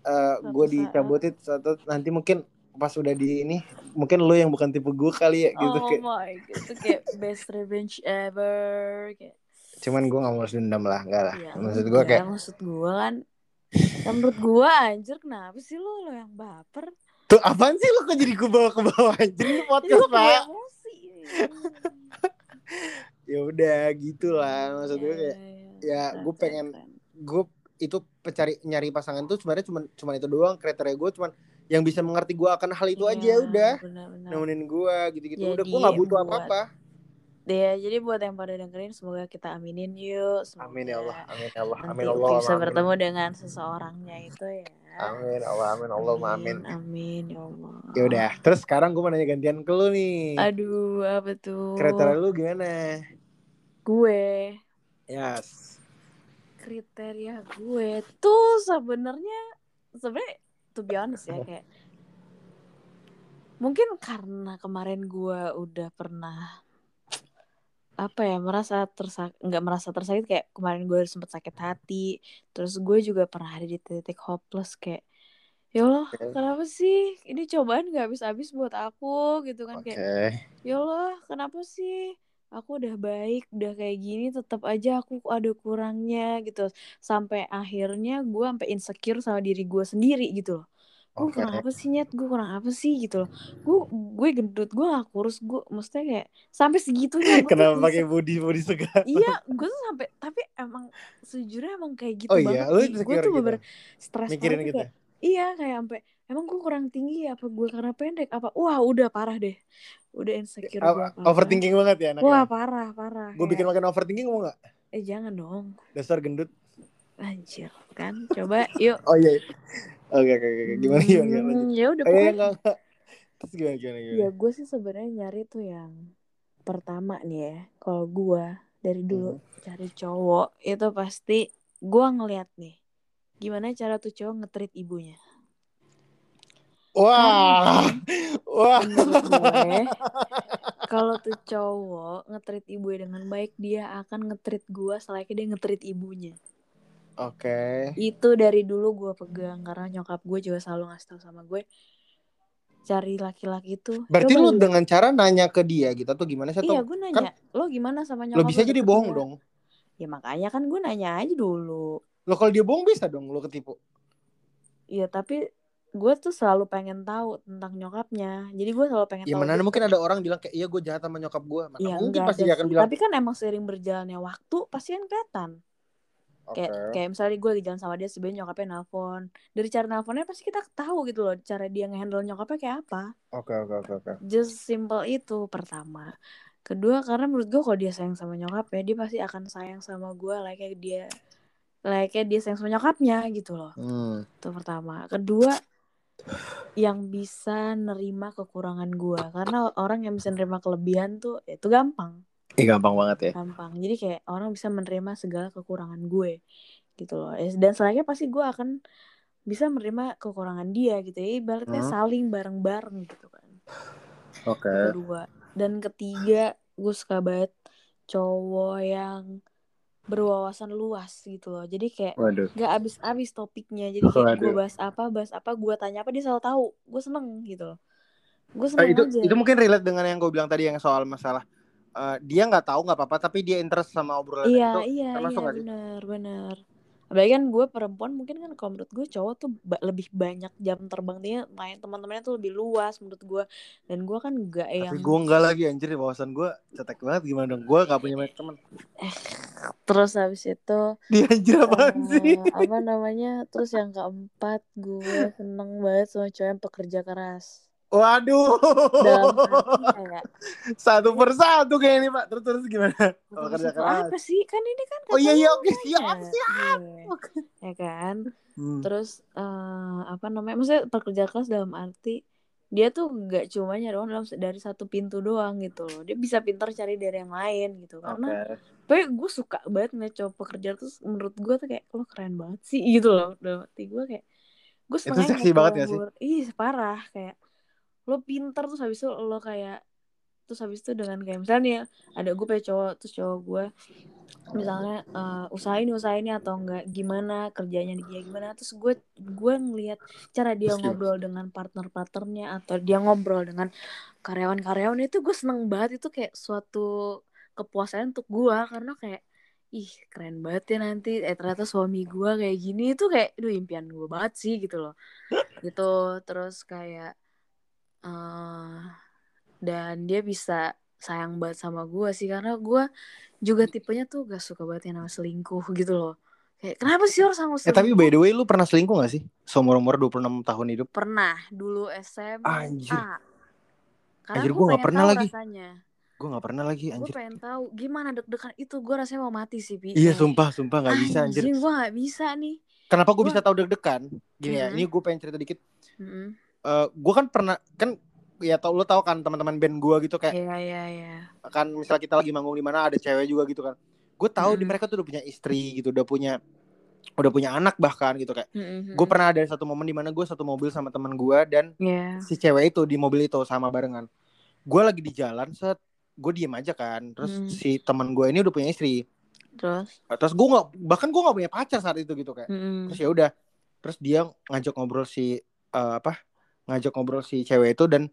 eh Suatu gue dicabutin atau nanti mungkin pas udah di ini, mungkin lo yang bukan tipe gue kali ya gitu oh kayak. my god itu kayak best revenge ever kayak Cuman gue nggak mau dendam lah, enggak lah. ya maksud gue enggak, kayak maksud gue kan kan menurut gue anjir kenapa sih lo lo yang baper tuh apaan sih lo kok jadi gue bawa ke bawah anjir ini Ini podcast pak. (laughs) Ya udah gitulah maksud gue kayak ya, Keren, gue keren, pengen gue itu pencari nyari pasangan tuh sebenarnya cuma cuma itu doang kriteria gue cuman yang bisa mengerti gue akan hal itu aja Iya, udah nemenin gue gitu-gitu udah gue nggak butuh apa-apa Ya, jadi buat yang pada dengerin semoga kita aminin yuk. Semoga amin ya Allah amin ya Allah amin Allah bisa amin. bertemu dengan seseorangnya itu ya. amin Allah amin Allah amin Amin ya Allah. ya udah terus sekarang gue mau nanya gantian ke lu nih Aduh, apa tuh? kriteria lu gimana Gue yes kriteria gue tuh sebenarnya sebenarnya to be honest ya kayak mungkin karena kemarin gue udah pernah apa ya merasa tersak nggak merasa tersakit kayak kemarin gue sempet sakit hati terus gue juga pernah ada di titik hopeless kayak ya Allah Oke. kenapa sih? Ini cobaan nggak habis-habis buat aku gitu kan oke. Kayak ya Allah kenapa sih aku udah baik udah kayak gini tetap aja aku ada kurangnya gitu. Sampai akhirnya gue sampai insecure sama diri gue sendiri gitu loh. Gue Oke. kurang apa sih nyet? Gue kurang apa sih? Gitu loh. Gue gue gendut gue gak kurus gue maksudnya kayak sampai segitunya kenapa pakai body body segar? Iya gue tuh sampai tapi emang sejujurnya emang kayak gitu oh iya? banget sih. gue tuh gitu? bener stres mikirin banget gitu kayak iya kayak sampai emang gue kurang tinggi apa gue karena pendek? Apa? Wah udah parah deh udah insecure parah. overthinking banget ya anaknya. Wah parah parah. Gue bikin makin overthinking mau nggak? Eh jangan dong. Dasar gendut. Anjir kan? Coba yuk. (laughs) Oh iya oke oke oke gimana gimana, gimana? Hmm, ya udah pokoknya. Terus gimana, gimana, gimana? ya gue sih sebenarnya nyari tuh yang pertama nih ya. Kalau gue dari dulu Hmm. cari cowok itu pasti gue ngeliat nih gimana cara tuh cowok ngetrit ibunya Wah, wah. kalau tuh cowok ngetrit ibunya dengan baik dia akan ngetrit gue selayaknya dia ngetrit ibunya Oke. itu dari dulu gue pegang karena nyokap gue juga selalu ngasih tau sama gue cari laki-laki itu Berarti lu dengan cara nanya ke dia gitu atau gimana sih? iya gue nanya lo gimana sama lo nyokap bisa jadi bohong dia?" dong. ya makanya kan gue nanya aja dulu Lo kalau dia bohong bisa dong lo ketipu. Iya tapi gue tuh selalu pengen tahu tentang nyokapnya jadi gue selalu pengen Ya tahu mana gitu. mungkin ada orang bilang kayak iya gue jahat sama nyokap gue. Mana Iya, mungkin pasti dia akan bilang. tapi kan emang seiring berjalannya waktu pasti kan kelihatan Oke. kayak kayak misalnya gue lagi jalan sama dia sebenarnya nyokapnya nelpon dari cara nelponnya pasti kita tahu gitu loh cara dia ngehandle nyokapnya kayak apa Oke oke oke oke. just simple itu pertama kedua karena menurut gue kalau dia sayang sama nyokapnya dia pasti akan sayang sama gue layaknya dia layaknya dia sayang sama nyokapnya gitu loh Hmm. itu pertama kedua yang bisa nerima kekurangan gue karena orang yang bisa nerima kelebihan tuh itu gampang. Ih gampang banget ya. gampang. Jadi kayak orang bisa menerima segala kekurangan gue gitu loh. Dan selanjutnya pasti gue akan bisa menerima kekurangan dia gitu ya. Ibaratnya Hmm. saling bareng-bareng gitu kan. Oke. kedua. Dan ketiga gue suka banget cowok yang berwawasan luas gitu loh. Jadi kayak Waduh. gak abis-abis topiknya. Jadi kayak gue bahas apa bahas apa gue tanya apa dia selalu tahu. Gue seneng gitu loh. Gue Eh, seneng itu aja. itu mungkin relate dengan yang gue bilang tadi yang soal masalah eh, dia nggak tahu nggak apa-apa tapi dia interest sama obrolan iya itu iya termasuk iya sih? benar benar apalagi kan gue perempuan mungkin kan kalau menurut gue cowok tuh ba- lebih banyak jam terbang dia main teman-temannya tuh lebih luas menurut gue dan gue kan gak Tapi yang gue nggak lagi anjir wawasan gue cetek banget gimana dong gue gak punya banyak teman. terus habis itu Dia anjir apaan eh, sih? apa namanya terus yang keempat gue seneng banget sama cowok yang pekerja keras Waduh. dalam (laughs) satu persatu kayak ini pak. Terus terus gimana? Satu kerja keras. apa sih kan ini kan Oh iya iya oke siap siap. Iya, ya kan Hmm. terus eh, apa namanya maksudnya pekerja keras dalam arti dia tuh nggak cuma nyari uang dalam dari satu pintu doang gitu loh dia bisa pintar cari dari yang lain gitu karena tapi gue suka banget ngeliat cowok pekerja terus menurut gue tuh kayak lo keren banget sih gitu loh dalam arti gue kayak gue Itu seksi banget gak sih? ih parah kayak lo pintar terus habis itu lo kayak terus habis itu dengan kayak misalnya ada gue punya cowok terus cowok gue misalnya eh, usaha ini usaha ini atau enggak gimana kerjanya dia gimana terus gue gue ngelihat cara dia ngobrol dengan partner-partnernya atau dia ngobrol dengan karyawan-karyawan itu gue seneng banget itu kayak suatu kepuasan untuk gue karena kayak ih keren banget ya nanti eh ternyata suami gue kayak gini itu kayak aduh impian gue banget sih gitu loh. Gitu terus kayak eh dan dia bisa sayang banget sama gue sih karena gue juga tipenya tuh gak suka banget yang namanya selingkuh gitu loh kayak kenapa sih orang sama Eh tapi selingkuh by the way lu pernah selingkuh gak sih? Seumur umur 26 tahun hidup. pernah dulu SMA Anjir. karena Anjir, gue pengen pernah lagi. rasanya Gue gak pernah lagi gue anjir. pengen tahu gimana deg-degan itu gue rasanya mau mati sih Pi Iya sumpah sumpah gak bisa anjir. anjing gue gak bisa nih Kenapa gue Gua- bisa tahu deg-degan? Gini ya, ini gue pengen cerita dikit. Mm-mm. Eh gue kan pernah kan ya tau lu tau kan teman-teman band gue gitu kayak Iya iya iya kan misalnya kita lagi manggung di mana ada cewek juga gitu kan. Gue tahu di Mhm. mereka tuh udah punya istri gitu, udah punya udah punya anak bahkan gitu kayak. Mm-mm. Gue pernah ada satu momen di mana gue satu mobil sama teman gue dan Iya si cewek itu di mobil itu sama barengan. Gue lagi di jalan set gue diem aja kan. Terus Hmm. si teman gue ini udah punya istri. terus Terus gue nggak bahkan gue nggak punya pacar saat itu gitu kayak. Mm-mm. Terus ya udah. Terus dia ngajak ngobrol si eh, apa? Ngajak ngobrol si cewek itu dan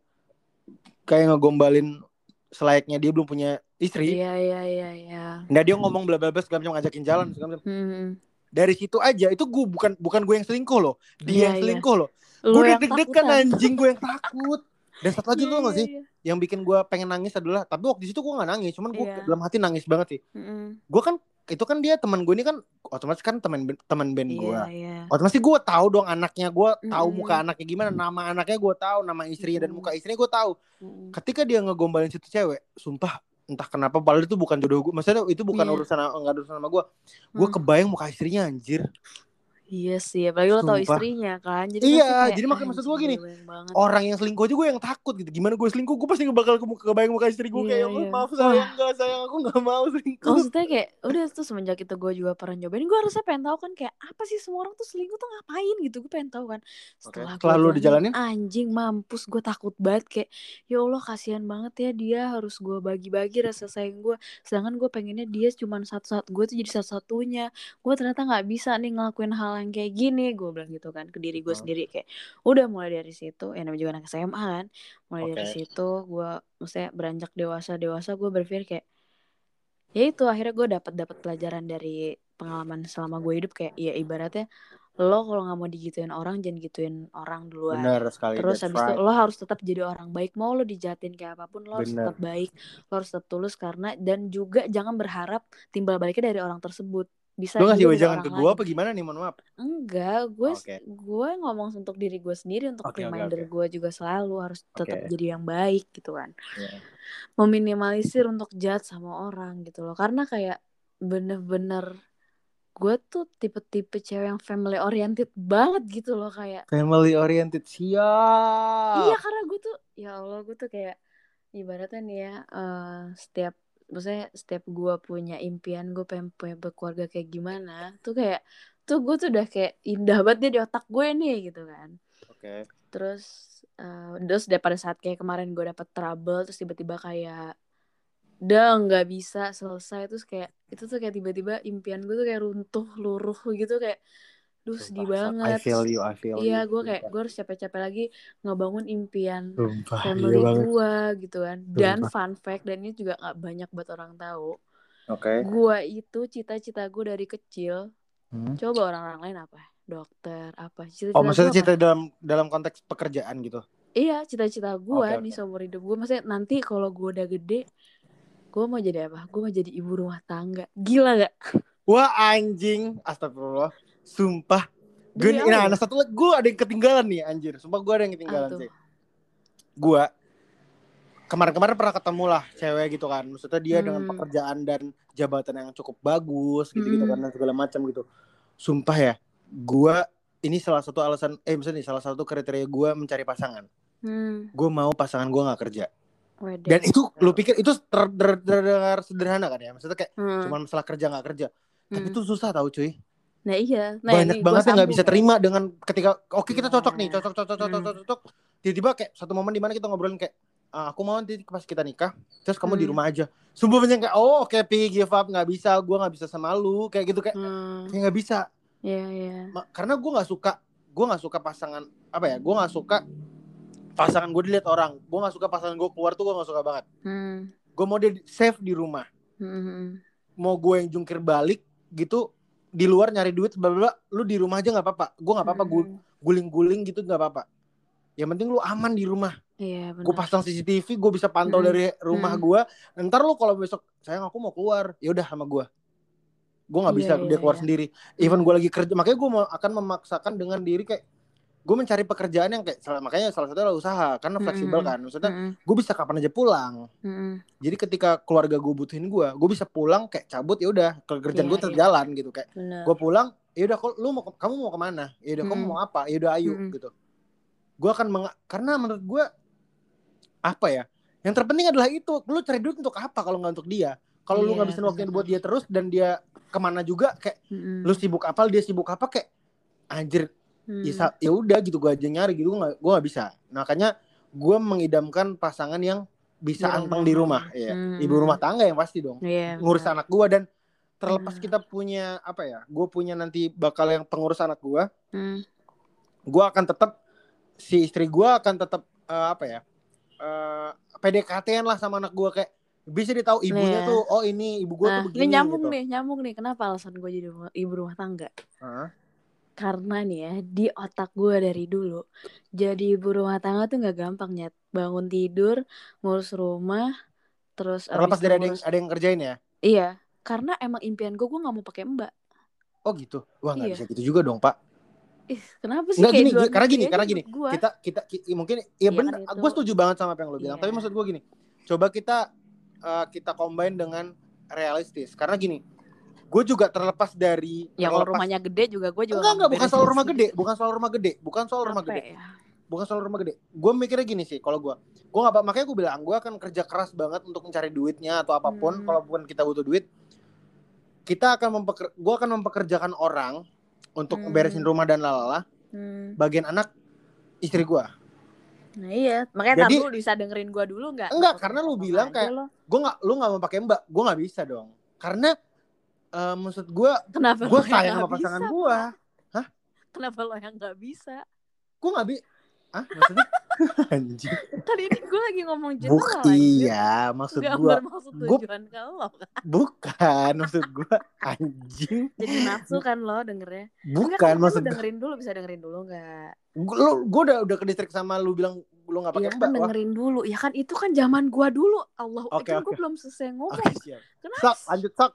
kayak ngegombalin selayaknya dia belum punya istri. iya iya iya iya Nah dia ngomong bla bla bla segala macam ngajakin jalan segala macam. Mm-mm. Dari situ aja itu gue bukan bukan gue yang selingkuh loh. Dia Iya, yang iya. selingkuh loh. Lu Gue deg-degan anjing gue yang takut. Dan satu lagi lu gak iya, sih? iya. Yang bikin gue pengen nangis adalah tapi waktu di situ gue gak nangis, cuman gue Iya. dalam hati nangis banget sih. Mm-mm. Gue kan itu kan dia teman gue ini kan otomatis kan teman teman band gue. Iya, iya. Otomatis gue tahu dong anaknya, gue tahu Mm-mm. muka anaknya gimana, nama anaknya gue tahu, nama istrinya dan Mm-mm. muka istrinya gue tahu. Mm-mm. Ketika dia ngegombalin situ cewek, sumpah entah kenapa padahal itu bukan jodoh gue. Maksudnya itu bukan Iya. urusan enggak urusan sama gue. Gue Hmm. kebayang muka istrinya anjir. Iya sih, apalagi lo tau istrinya kan. Jadi Iya, kayak, jadi makanya maksud anjing, gini, banget. Orang yang selingkuh aja gue yang takut gitu. Gimana gue selingkuh, gue pasti bakal ke kebayang muka istri gue Iya, kayak, "Oh, iya. maaf sayang, enggak sayang, aku enggak mau selingkuh. Maksudnya kayak udah tuh semenjak itu gue juga pernah nyobain gue harusnya pengen tahu kan kayak apa sih semua orang tuh selingkuh tuh ngapain gitu gue pengen tahu kan setelah gua lu dijalanin? anjing mampus gue takut banget kayak ya Allah kasihan banget ya dia harus gue bagi-bagi rasa sayang gue sedangkan gue pengennya dia cuma satu-satu gue tuh jadi satu-satunya gue ternyata nggak bisa nih ngelakuin hal yang kayak gini gue bilang gitu kan ke diri gue Hmm. sendiri kayak udah mulai dari situ ya namanya juga anak SMA kan mulai dari Oke. situ gue maksudnya beranjak dewasa dewasa gue berpikir kayak ya itu akhirnya gue dapat dapat pelajaran dari pengalaman selama gue hidup kayak ya ibaratnya lo kalau nggak mau digituin orang jangan gituin orang duluan Benar sekali. terus habis itu right. lo harus tetap jadi orang baik mau lo dijatin kayak apa pun lo harus Bener. tetap baik lo harus tetap tulus karena dan juga jangan berharap timbal baliknya dari orang tersebut bisa Lu ngasih wejangan ke gue apa gimana nih, mohon maaf. enggak gue Oke. gue ngomong untuk diri gue sendiri untuk oke, reminder oke. gue juga selalu harus tetap Oke. jadi yang baik gitu kan Iya. meminimalisir untuk jahat sama orang gitu loh karena kayak bener-bener gue tuh tipe-tipe cewek yang family oriented banget gitu loh kayak Family oriented siap. iya karena gue tuh ya Allah gue tuh kayak ibaratnya nih ya eh, setiap maksudnya setiap gue punya impian gue pengen punya berkeluarga kayak gimana tuh kayak tuh gue tuh udah kayak indah banget dia di otak gue nih gitu kan Oke. terus eh, terus daripada saat kayak kemarin gue dapet trouble terus tiba-tiba kayak udah nggak bisa selesai terus kayak itu tuh kayak tiba-tiba impian gue tuh kayak runtuh luruh gitu kayak duh sedih Sumpah, banget I feel you, I feel iya gue kayak gue harus capek-capek lagi ngebangun impian Sumpah, family iya banget. gue gitu kan dan Sumpah. fun fact dan ini juga nggak banyak buat orang tahu Oke. gue itu cita-cita gue dari kecil Hmm. coba orang-orang lain apa dokter apa cita-cita Oh, maksudnya apa? cerita dalam dalam konteks pekerjaan gitu. Iya, cita-cita gue Oke, nih oke. seumur hidup gue. Maksudnya nanti kalau gue udah gede, gue mau jadi apa? Gue mau jadi ibu rumah tangga. Gila gak? Wah, anjing. Astagfirullah. Sumpah. Gue nah, Allah. nah satu lagi gue ada yang ketinggalan nih anjir. Sumpah gue ada yang ketinggalan sih. Gue kemarin-kemarin pernah ketemu lah cewek gitu kan. Maksudnya dia dengan Hmm. pekerjaan dan jabatan yang cukup bagus gitu-gitu Hmm. kan dan segala macam gitu. Sumpah ya, gue ini salah satu alasan eh misalnya nih, salah satu kriteria gue mencari pasangan. Hmm. Gue mau pasangan gue nggak kerja. Wede. Dan itu lu pikir itu ter- ter- terdengar sederhana kan ya? Maksudnya kayak Hmm. cuma masalah kerja nggak kerja. Tapi Hmm. itu susah tahu cuy. Nah iya. Nah, Banyak banget yang nggak bisa terima dengan ketika oke kita cocok nih, Nah. cocok cocok cocok Hmm. cocok cocok. Tiba-tiba kayak satu momen di mana kita ngobrolin kayak "Ah, aku mau nanti pas kita nikah, terus kamu di Hmm. rumah aja. Sumpah banyak kayak oh oke pi give up nggak bisa, gue nggak bisa sama lu kayak gitu kayak Hmm. kayak nggak bisa. Iya iya. Ma- karena gue nggak suka gue nggak suka pasangan apa ya gue nggak suka pasangan gue dilihat orang gue nggak suka pasangan gue keluar tuh gue nggak suka banget Hmm. gue mau dia di- safe di rumah Hmm, hmm. mau gue yang jungkir balik gitu di luar nyari duit bla lu di rumah aja nggak apa-apa gue nggak apa-apa Hmm. guling-guling gitu nggak apa-apa yang penting lu aman di rumah Iya gue pasang CCTV gue bisa pantau Mm. dari rumah Mm. gue ntar lu kalau besok sayang aku mau keluar ya udah sama gue gue nggak Iya, bisa iya, dia keluar iya. sendiri even gue lagi kerja makanya gue akan memaksakan dengan diri kayak gue mencari pekerjaan yang kayak salah- makanya salah satunya adalah usaha karena fleksibel Mm. kan maksudnya Hmm, gue bisa kapan aja pulang hmm. jadi ketika keluarga gue butuhin gue gue bisa pulang kayak cabut ya udah kerjaan Iya, gue iya. terjalan gitu kayak gue pulang ya udah lu mau kamu mau ke mana ya udah kamu Mm. mau apa ya udah ayo Mm. gitu gue akan meng karena menurut gue apa ya yang terpenting adalah itu lu cari duit untuk apa kalau nggak untuk dia kalau lu Iya, ngabisin waktunya benar. buat dia terus dan dia ke mana juga kayak Hmm, lu sibuk apa dia sibuk apa kayak anjir hmm. ya sa- ya udah gitu gue aja nyari gitu gue nggak gue nggak bisa makanya gue mengidamkan pasangan yang bisa Di anteng di rumah ya Hmm. ibu rumah tangga yang pasti dong Iya. ngurus anak gue dan terlepas Benar. kita punya apa ya gue punya nanti bakal yang pengurus anak gue Hmm. gue akan tetap si istri gue akan tetap eh, apa ya eh PDKT-an lah sama anak gue kayak bisa dia tahu ibunya Iya. tuh oh ini ibu gue Nah, tuh ini begini nyambung gitu. nih, nyambung nih. Kenapa alasan gue jadi ibu rumah tangga? Hah? Karena nih ya, di otak gue dari dulu, jadi ibu rumah tangga tuh nggak gampang nyet. Bangun tidur, ngurus rumah, terus terlepas dari ada yang ada yang kerjain ya Iya, karena emang impian gue, gue nggak mau pakai mbak. oh gitu wah nggak Iya. bisa gitu juga dong pak Ih, kenapa sih Nggak kayak gini, dua karena gini, karena gini. gua. kita kita ki- mungkin ya bener kan itu. gue setuju banget sama apa yang lo bilang Iya. tapi maksud gue gini coba kita eh, kita combine dengan realistis karena gini gue juga terlepas dari Ya kalau terlepas- rumahnya gede juga gue juga enggak enggak bukan soal rumah gede bukan soal rumah gede bukan soal rumah Apa gede ya? bukan soal rumah gede gue mikirnya gini sih kalau gue gue nggak makanya gue bilang gue akan kerja keras banget untuk mencari duitnya atau apa pun Hmm. kalaupun kita butuh duit kita akan mempeker gue akan mempekerjakan orang untuk Hmm. beresin rumah dan lalala Hmm. bagian anak istri gue Nah iya, makanya Jadi- tamu bisa dengerin gue dulu nggak? Enggak, karena lu bilang kayak- gue nggak lu nggak mau pakai mbak gue nggak bisa dong karena eh, maksud gue Kenapa gue lo yang sayang sama pasangan bisa, gue Pak? Kenapa lo yang nggak bisa? gue nggak bi ah maksudnya (laughs) anjing Tadi ini gue lagi ngomong general Buk, anjir. iya maksud gue bermaksud gua- tujuan ke lo kan. bukan maksud gue anjing Jadi nafsu kan lo dengernya. Enggak, bukan kan maksud gue dengerin dulu bisa dengerin dulu nggak? lu gue udah udah ke distrik sama lu bilang lu nggak pakai Iya mbak kan wah dengerin dulu. Ya kan itu kan zaman gua dulu. Allah, Oke, kan gue oke. belum selesai ngomong. oke siap Kenapa sok lanjut sok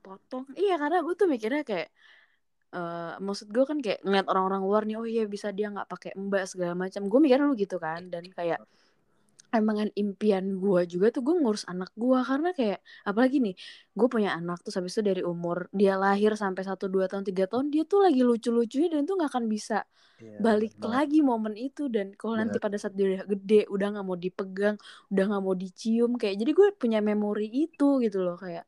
dipotong? Iya karena gue tuh mikirnya kayak eh maksud gue kan kayak ngeliat orang-orang luar nih, oh iya bisa dia nggak pakai mbak segala macam. Gue mikirnya lu gitu kan dan kayak emang kan impian gue juga tuh gue ngurus anak gue karena kayak apalagi nih gue punya anak tuh habis itu dari umur dia lahir sampai satu dua tahun tiga tahun dia tuh lagi lucu-lucunya dan tuh nggak akan bisa Iya, balik bener. lagi momen itu dan kalau nanti pada saat dia udah gede udah nggak mau dipegang udah nggak mau dicium kayak jadi gue punya memori itu gitu loh kayak.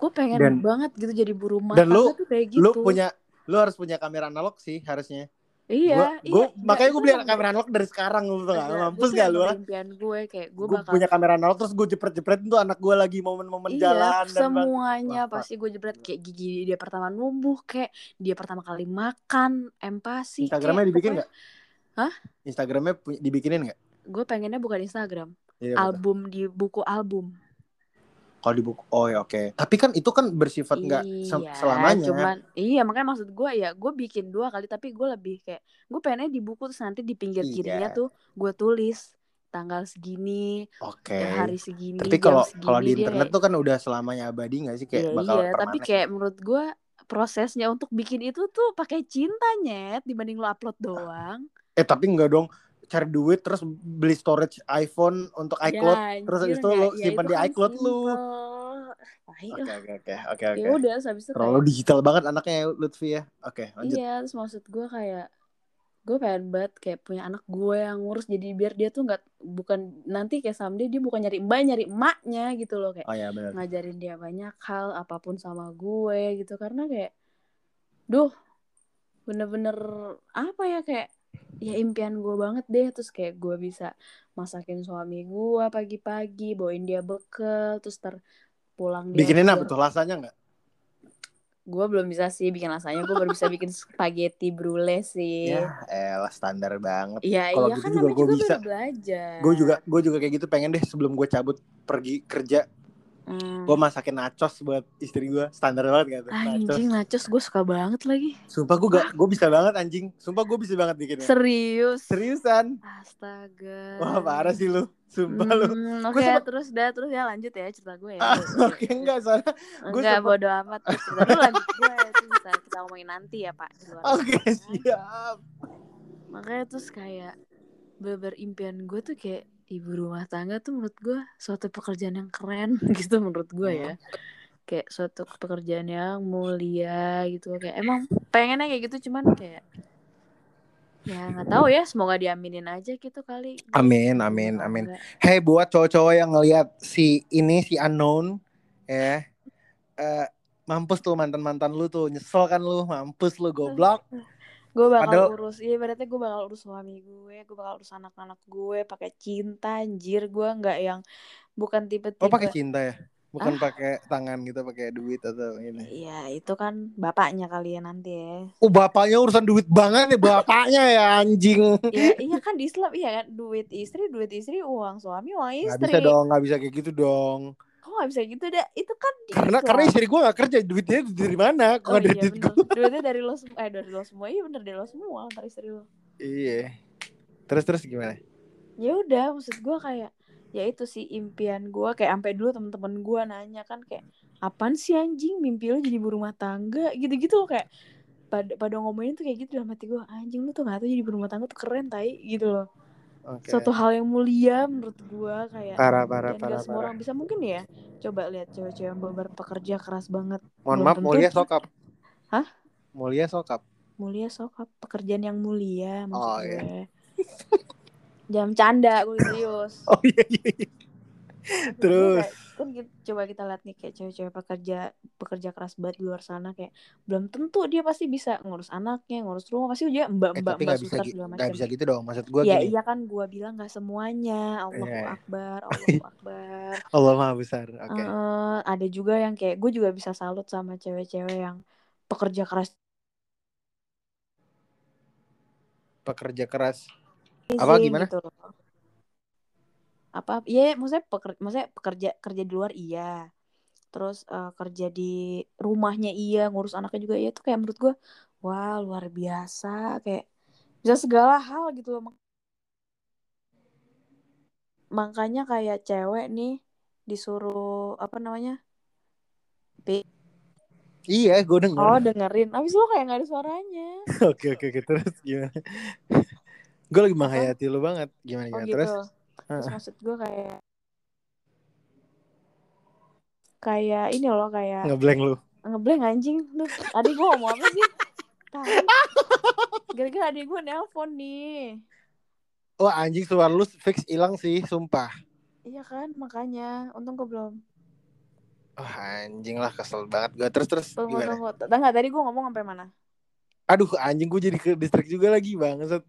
Gue pengen Dan- banget gitu jadi buru rumah dan lu- tuh kayak gitu. lu punya lu harus punya kamera analog sih harusnya. Iya gua, gua- iya, makanya gue beli kamera analog dari sekarang tau gak Enggak, mampus gak lu ah? impian gue kayak gue gue bakal punya kamera analog terus gue jepret-jepret tuh anak gue lagi momen-momen iya jalan semuanya Wah, pasti gue jebret kayak gigi dia pertama numbuh kayak dia pertama kali makan empati Instagramnya kayak dibikin nggak? Instagramnya pu- dibikinin nggak? Gue pengennya bukan Instagram. Iya, betul. album di buku album kalau di buku oh ya oke. Tapi kan itu kan bersifat nggak Iya, selamanya. Cuman iya makanya maksud gue ya gue bikin dua kali tapi gue lebih kayak gue pengennya di buku terus nanti di pinggir Iya. kirinya tuh gue tulis tanggal segini, oke. hari segini, tapi kalau kalau di internet kayak- tuh kan udah selamanya abadi nggak sih? Kayak Iya, bakal iya, tapi kayak menurut gue prosesnya untuk bikin itu tuh pakai cinta nyet dibanding lo upload doang. eh tapi enggak dong cari duit terus beli storage iPhone untuk iCloud Ya, terus anjir, habis itu lo ya simpan di kan iCloud lu. simple. tai Oke lah oke oke oke ya oke. udah terus habis itu Terlalu kayak digital banget anaknya ya Lutfi ya. Oke lanjut. iya terus maksud gue kayak gue pengen banget kayak punya anak gue yang ngurus jadi biar dia tuh nggak bukan nanti kayak someday dia bukan nyari mbak nyari emaknya gitu loh kayak Oh ya benar. ngajarin dia banyak hal apa pun sama gue gitu karena kayak duh bener-bener apa ya kayak ya impian gue banget deh terus kayak gue bisa masakin suami gue pagi-pagi bawain dia bekal terus ter pulang dia Bikinin apa tuh rasanya nggak? gue belum bisa sih bikin rasanya gue baru bisa bikin spaghetti brulee sih Ya elah standar banget. Iya Kalau iya gitu kan juga juga bisa. belajar. Gue juga gue juga kayak gitu pengen deh sebelum gue cabut pergi kerja Hmm. gue masakin nachos buat istri gue standar banget gitu. Anjing nachos gue suka banget lagi. Sumpah gue gak gue bisa banget anjing. Sumpah gue bisa banget bikinnya. Serius. Seriusan. Astaga. Wah parah sih lu. Sumpah lu. Hmm, Gua Oke sempet- terus dah terus ya lanjut ya cerita gue ya. Ah, (laughs) Oke enggak soalnya. gua Enggak sempet- bodo amat terus cerita dulu lanjut gue itu bisa kita ngomongin nanti ya pak. Oke siap. Makanya terus kayak beber impian gue tuh kayak ibu rumah tangga tuh menurut gue suatu pekerjaan yang keren (laughs) gitu menurut gue ya. Kayak suatu pekerjaan yang mulia gitu kayak emang pengennya kayak gitu cuman kayak ya nggak tahu ya semoga diaminin aja gitu kali. Amin, Ibu amin, amin. Hey buat cowok-cowok yang ngelihat si ini si unknown ya. eh mampus tuh mantan-mantan lu tuh nyesel kan lu mampus lu goblok gue bakal Padahal- urus iya berarti gue bakal urus suami gue gue bakal urus anak-anak gue pakai cinta anjir. Gue nggak yang bukan tipe-tipe oh pakai cinta ya? Bukan Ah. pakai tangan gitu pakai duit atau ini Iya itu kan bapaknya kali ya nanti ya. Oh bapaknya urusan duit banget ya bapaknya ya anjing. Ya iya kan di Islam iya kan? Duit istri duit istri uang suami uang nggak istri. bisa dong nggak bisa kayak gitu dong kok nggak bisa gitu dah itu kan karena Islam. karena istri gue nggak kerja duitnya dari mana? Kok oh nggak dari iya duit gue duitnya dari lo semua eh dari lo semua. Iya bener dari lo semua antar istri lo. Iya. Terus terus gimana? Ya udah maksud gue kayak ya itu sih impian gue kayak sampai dulu temen-temen gue nanya kan kayak apaan sih anjing? Mimpi lo jadi ibu rumah tangga? Gitu-gitu loh kayak pada pada ngomongin tuh kayak gitu dalam hati gue anjing lu tuh gak tau jadi ibu rumah tangga tuh keren tai. Gitu loh oke. Suatu hal yang mulia menurut gue kayak parah parah dan parah gak semua parah. orang bisa. Mungkin ya coba lihat cewek-cewek yang bener pekerja keras banget. Mohon Belum maaf tentu mulia sokap. Hah? mulia sokap. Mulia sokap pekerjaan yang mulia maksud Oh, gue. Iya. jam canda gue serius. (laughs) Oh iya iya iya. Gue terus. kayak, kan coba kita lihat nih kayak cewek-cewek pekerja pekerja keras banget di luar sana kayak belum tentu dia pasti bisa ngurus anaknya ngurus rumah pasti juga mbak eh, mbak suster segala bisa gitu dong. Maksud gue ya gini. iya kan gua bilang nggak semuanya. Allahu Iya. akbar (laughs) Allahu akbar. Allah maha besar oke. Eh, ada juga yang kayak gue juga bisa salut sama cewek-cewek yang pekerja keras. Pekerja keras. Apa, gimana? gitu loh. Apa iya maksudnya pekerja maksudnya pekerja kerja di luar iya. Terus eh, kerja di rumahnya iya ngurus anaknya juga iya tuh kayak menurut gue wah luar biasa kayak bisa segala hal gitu loh. Mak- makanya kayak cewek nih disuruh apa namanya iya gue denger. Oh dengerin. Abis lo kayak nggak ada suaranya. (laughs) Oke oke oke. Terus gimana? (laughs) Gue lagi menghayati lu banget. Gimana oh gimana gitu. Terus terus maksud gue kayak kayak ini loh kayak ngeblank lu. Ngeblank anjing. Lu adik gue ngomong apa sih? Gara-gara adik gue nelpon nih. Wah anjing suara lu fix hilang sih sumpah. Iya kan makanya. Untung gue belum. Wah anjing lah kesel banget gue terus terus tunggu gimana? tunggu tadi gue ngomong sampai mana? Aduh anjing gue jadi ke distrik juga lagi banget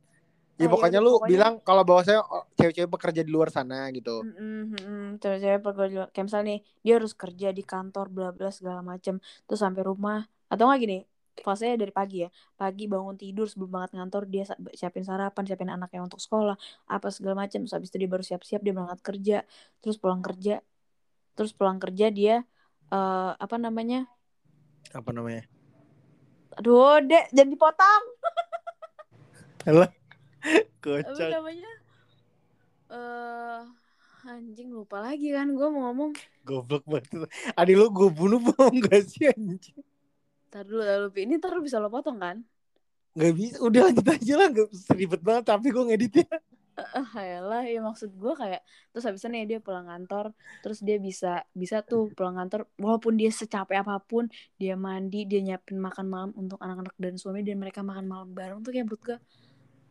ya Ah, iya pokoknya lu pokoknya- bilang kalau bahwasanya oh, cewek-cewek bekerja di luar sana gitu. Mm-mm. cewek-cewek pekerja kayak misalnya nih dia harus kerja di kantor bla bla segala macem terus sampai rumah. Atau nggak gini fasenya dari pagi ya. Pagi bangun tidur sebelum banget ngantor dia siapin sarapan siapin anaknya untuk sekolah apa segala macam terus habis itu dia baru siap-siap dia berangkat kerja. Terus pulang kerja. Terus pulang kerja dia eh apa namanya? Apa namanya? Aduh dek jangan dipotong Alah, (laughs) apa kocak. namanya? Eh anjing lupa lagi kan gue mau ngomong. Goblok banget adik lu gue bunuh (laughs) mau gak sih anjing? Ntar dulu, ntar dulu. Ini ntar lu bisa lo potong kan? Gak bisa, udah lanjut aja lah, gak ribet banget. Tapi gue ngeditnya. (laughs) Eh, lah ya maksud gue kayak terus habisnya nih dia pulang kantor. Terus dia bisa bisa tuh pulang kantor. Walaupun dia secapek apa pun dia mandi dia nyiapin makan malam untuk anak-anak dan suami dan mereka makan malam bareng tuh kayak menurut gue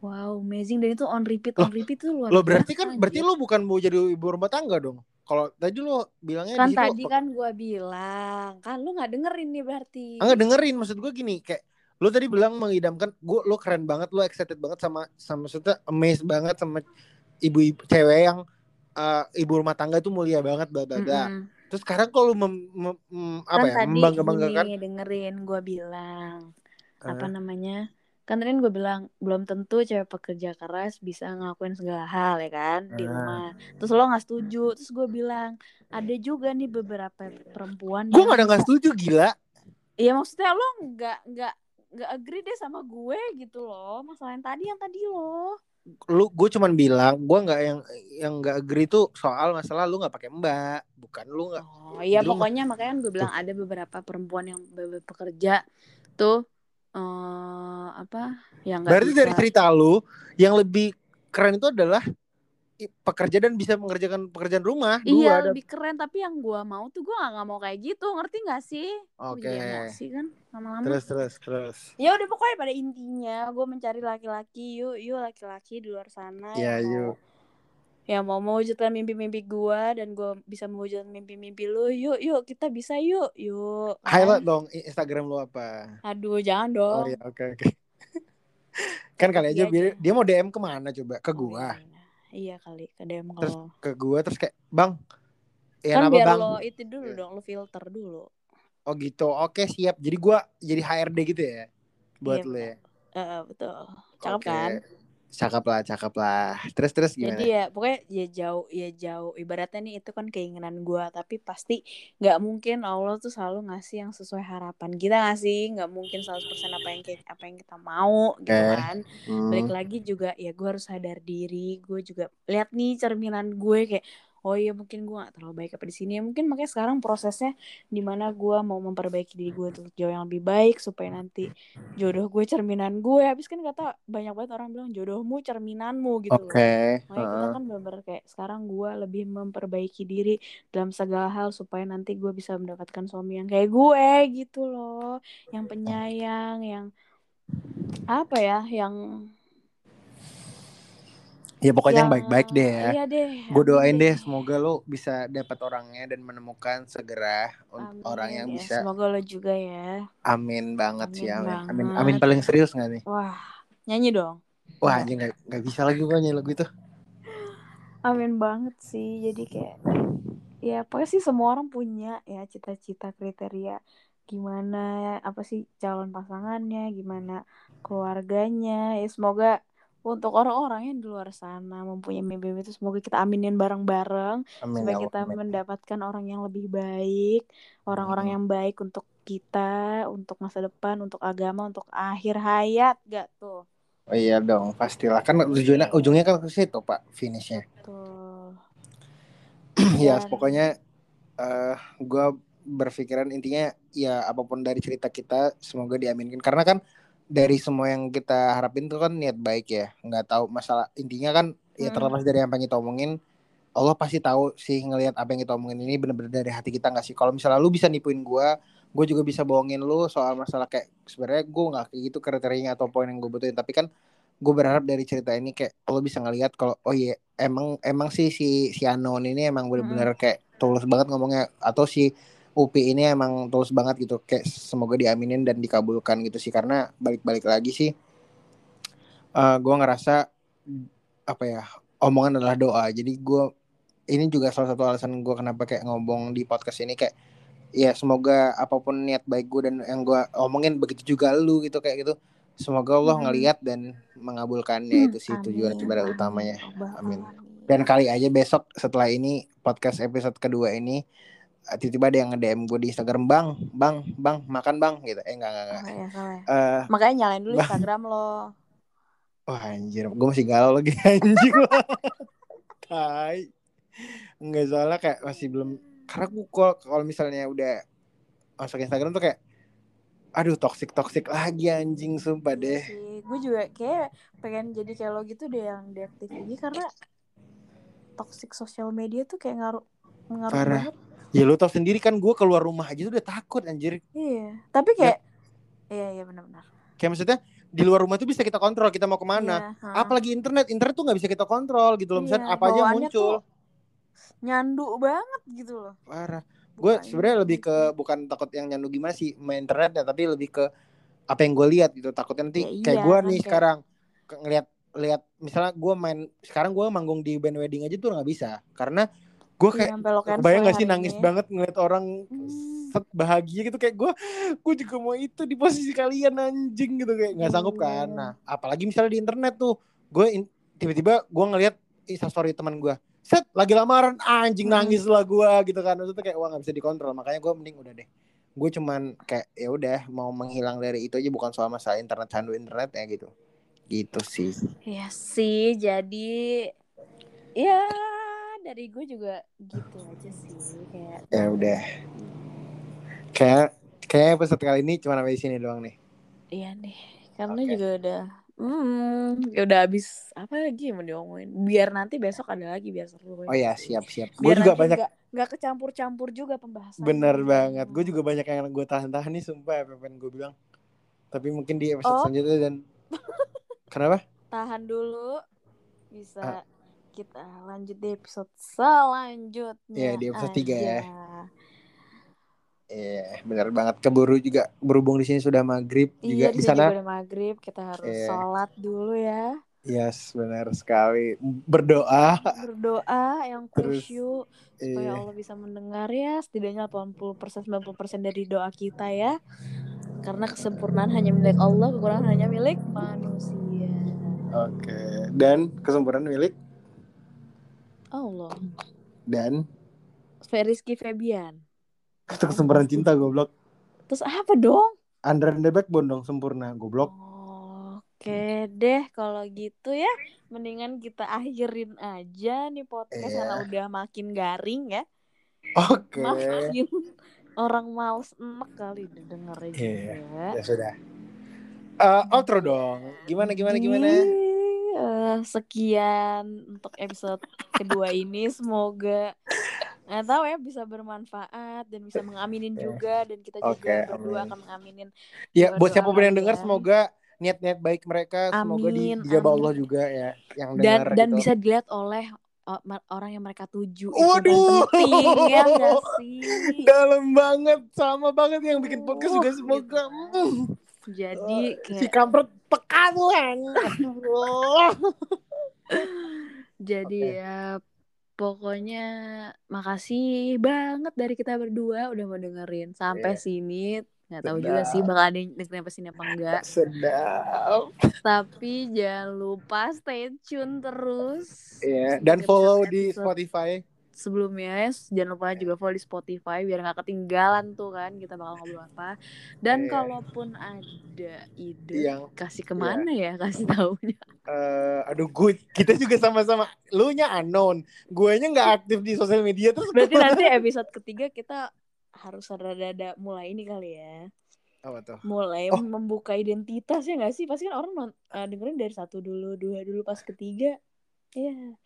wow amazing dan itu on repeat on repeat tuh luar Lo berarti kan berarti anjir. lo bukan mau jadi ibu rumah tangga dong. Kalau tadi lo bilangnya kan tadi kan gue bilang kan lu nggak dengerin nih berarti Enggak dengerin maksud gue gini kayak lo tadi bilang mengidamkan gue lo keren banget lo excited banget sama sama maksudnya amazed banget sama ibu-ibu cewek yang uh, ibu rumah tangga itu mulia banget bla bla bla. Terus sekarang kalau mem, mem- mem- apa kan ya tadi membangga-banggakan gini dengerin gue bilang apa Eh, namanya kan tadi gue bilang belum tentu cewek pekerja keras bisa ngelakuin segala hal ya kan di rumah terus lo nggak setuju terus gue bilang ada juga nih beberapa perempuan gue yang gak ada nggak setuju gila. Iya maksudnya lo nggak nggak nggak agree deh sama gue gitu loh masalah yang tadi yang tadi lo Lu gue cuman bilang gue nggak yang yang nggak agree tuh soal masalah lu nggak pakai mbak, bukan lu nggak. oh iya pokoknya makanya gue bilang ada beberapa perempuan yang be- bekerja tuh eh apa yang nggak Berarti bisa dari cerita lu yang lebih keren itu adalah pekerja dan bisa mengerjakan pekerjaan rumah. Dua Iya ada. lebih keren tapi yang gue mau tuh gue gak, nggak mau kayak gitu ngerti gak sih? Gue Oke. jadi emosi kan lama-lama. Terus terus terus. Ya udah pokoknya pada intinya gue mencari laki-laki yuk yuk laki-laki di luar sana Iya, yang mau yuk. Yang mau mewujudkan mimpi-mimpi gue dan gue bisa mewujudkan mimpi-mimpi lu yuk yuk kita bisa yuk yuk kan? Highlight dong Instagram lu apa? Aduh jangan Oh dong. iya oke oke. (laughs) kan kali aja Iya biar dia mau DM ke mana coba? Ke Oh, gua. iya, iya. Iya kali ke DM Terus kalau ke gua terus kayak bang. Ya kan biar bang? lo itu dulu dong lo filter dulu. Oh gitu. Oke siap. Jadi gua jadi HRD gitu ya buat Iya, lu ya. Eh, betul. Cakep Oke. kan? Cakep lah, cakep lah. Terus terus gimana? Jadi ya pokoknya ya jauh ya jauh ibaratnya nih itu kan keinginan gua tapi pasti nggak mungkin Allah tuh selalu ngasih yang sesuai harapan kita nggak sih nggak mungkin 100% apa yang apa yang kita mau gitu Oke. kan Hmm. balik lagi juga ya gue harus sadar diri gue juga lihat nih cerminan gue kayak oh iya mungkin gue gak terlalu baik apa di sini ya mungkin makanya sekarang prosesnya di mana gue mau memperbaiki diri gue untuk jauh yang lebih baik supaya nanti jodoh gue cerminan gue habis kan kata banyak banget orang bilang jodohmu cerminanmu gitu loh Oke. Makanya kita heeh. kan bener-bener kayak sekarang gue lebih memperbaiki diri dalam segala hal supaya nanti gue bisa mendapatkan suami yang kayak gue gitu loh, yang penyayang, yang apa ya, yang Ya pokoknya yang yang baik-baik deh ya. Iya deh. Gue doain deh semoga lo bisa dapat orangnya dan menemukan segera Amin orang yang ya, bisa. semoga lo juga ya. Amin banget sih Amin amin. Amin banget. amin paling serius gak nih? Wah, nyanyi dong. Wah anjing gak, gak bisa lagi gue nyanyi lagu itu. Amin banget sih. Jadi kayak ya pokoknya sih semua orang punya ya cita-cita kriteria gimana apa sih calon pasangannya, gimana keluarganya. Ya semoga untuk orang-orang yang di luar sana mempunyai mimpi itu semoga kita aminin bareng-bareng Amin supaya ya kita Allah. Amin. mendapatkan orang yang lebih baik, orang-orang Hmm. yang baik untuk kita, untuk masa depan, untuk agama, untuk akhir hayat, gak tuh? Oh iya dong pastilah kan tujuannya ujungnya kan ke situ pak finishnya. Tuh. (clears throat) ya pokoknya eh gue berpikiran intinya ya apa pun dari cerita kita semoga diaminkan karena kan dari semua yang kita harapin tuh kan niat baik ya. Nggak tahu masalah intinya kan ya Hmm. terlepas dari apa yang kita omongin Allah pasti tahu sih ngelihat apa yang kita omongin ini bener-bener dari hati kita nggak sih? Kalau misalnya lu bisa nipuin gue gue juga bisa bohongin lu soal masalah kayak sebenarnya gue nggak kayak gitu kriterianya atau poin yang gue butuhin. Tapi kan gue berharap dari cerita ini kayak lo bisa ngelihat kalau oh iya emang emang sih si si Anon ini emang bener-bener kayak tulus banget ngomongnya. Atau si Upi ini emang tulus banget gitu. Kayak semoga diaminin dan dikabulkan gitu sih. Karena balik-balik lagi sih eh gue ngerasa apa ya omongan adalah doa. Jadi gue ini juga salah satu alasan gue kenapa kayak ngomong di podcast ini. Kayak ya semoga apa pun niat baik gue dan yang gue omongin begitu juga lu gitu kayak gitu. Semoga Allah Hmm. ngelihat dan mengabulkannya. Itu sih tujuan Amin, sebenarnya amin, utamanya Amin. dan kali aja besok setelah ini podcast episode kedua ini tiba-tiba ada yang nge-DM gue di Instagram bang bang bang makan bang gitu. Eh enggak enggak enggak Oh, ya, ya. Eh, Makanya nyalain dulu Bang. Instagram lo. wah anjir. Gue masih galau lagi (laughs) anjing. Tai. Enggak soalnya kayak masih belum. Karena gue kalau misalnya udah masuk Instagram tuh kayak aduh toxic toxic lagi anjing sumpah deh. gue juga kayak pengen jadi kayak lo gitu deh yang deaktif ini karena toxic sosial media tuh kayak ngaruh ngaruh banget ya lu tau sendiri kan gue keluar rumah aja tuh udah takut anjir. Iya tapi kayak iya iya benar-benar. Kayak maksudnya di luar rumah tuh bisa kita kontrol kita mau ke mana. Iya, ha. apalagi internet internet tuh nggak bisa kita kontrol gitu loh. Misalnya Iya, apa aja muncul. nyandu banget gitu loh. Parah. Gue sebenarnya lebih ke gitu. bukan takut yang nyandu gimana sih main internet ya tapi lebih ke apa yang gue lihat gitu. Takutnya nanti Ya kayak iya, gue kan, nih kayak- sekarang ke- ngelihat lihat misalnya gue main sekarang gue manggung di band wedding aja tuh nggak bisa. Karena gue kayak cancel kebayang gak ya sih nangis ini. banget ngeliat orang Hmm. set bahagia gitu kayak gue gue juga mau itu di posisi kalian anjing gitu kayak nggak sanggup kan Iya. nah apalagi misalnya di internet tuh gue in- tiba-tiba gue ngeliat instastory teman gue set lagi lamaran anjing Hmm. nangis lah gue gitu kan itu tuh kayak wah nggak bisa dikontrol makanya gue mending udah deh gue cuman kayak ya udah mau menghilang dari itu aja bukan soal masalah internet candu internet ya gitu gitu sih Iya sih, jadi ya dari gue juga gitu aja sih kayak ya udah kayak kayak episode kali ini cuma sampai sini doang nih iya nih karena Oke. juga udah hmm ya udah habis apa lagi yang mau diomongin biar nanti besok ada lagi biar seru oh ya siap siap gue juga banyak nggak nggak kecampur-campur juga pembahasan Bener banget. Gue juga banyak yang gue tahan-tahan nih sumpah apa yang gue bilang. Tapi mungkin di episode Oh. selanjutnya dan (laughs) Kenapa? tahan dulu bisa Ah. Kita lanjut di episode selanjutnya Iya, di episode tiga ya. Iya, bener banget. Keburu juga berhubung di sini sudah maghrib juga Iya, di di sana. juga udah maghrib, kita harus Iya. sholat dulu ya. Yes, benar sekali. Berdoa. Berdoa yang khusyuk supaya Iya. Allah bisa mendengar ya, setidaknya 80% 90% dari doa kita ya. Karena kesempurnaan hanya milik Allah, kekurangan hanya milik manusia. Oke. Dan kesempurnaan milik Allah. dan Rizky Febian. itu kesempurnaan cinta goblok. Terus apa dong? Under the backbone dong sempurna goblok. Oke deh kalau gitu ya Mendingan kita akhirin aja nih podcast Iya. Karena udah makin garing ya Oke. Makin orang males enek kali dengernya Iya. juga Ya sudah. Eh, outro dong. Gimana gimana gimana? Ih, eh, Sekian untuk episode kedua ini Semoga nggak tahu ya bisa bermanfaat dan bisa mengaminin juga dan kita juga Oke, berdua amin. akan mengaminin Ya, buat siapa pun yang dengar kalian. semoga niat-niat baik mereka semoga di, Amin, dijabah amin. Allah juga ya yang dan dengar dan gitu. bisa dilihat oleh uh, orang yang mereka tuju itu Waduh. yang penting ya nggak sih (laughs) dalam banget sama banget yang bikin podcast juga Uh, semoga gitu jadi si kayak kampret peka Tuhan. Aduh. jadi Oke. ya pokoknya makasih banget dari kita berdua udah mau dengerin sampai Iya. sini nggak tahu juga sih bakal ada yang dengerin sampai sini apa enggak (laughs) Sedap. tapi jangan lupa stay tune terus Iya, Sebagai dan follow episode- di Spotify. Sebelumnya ya, jangan lupa juga follow di Spotify biar nggak ketinggalan tuh kan kita bakal ngobrol apa. Dan Iya. kalaupun ada ide Yang kasih ke mana ya kasih taunya? Eh aduh gue kita juga sama-sama lu nya unknown gue nya nggak aktif di sosial media terus berarti nanti episode ketiga kita harus rada-rada mulai ini kali ya. Apa tuh? Mulai Oh. membuka identitas ya nggak sih? Pasti kan orang eh, dengerin dari satu dulu dua dulu pas ketiga. Iya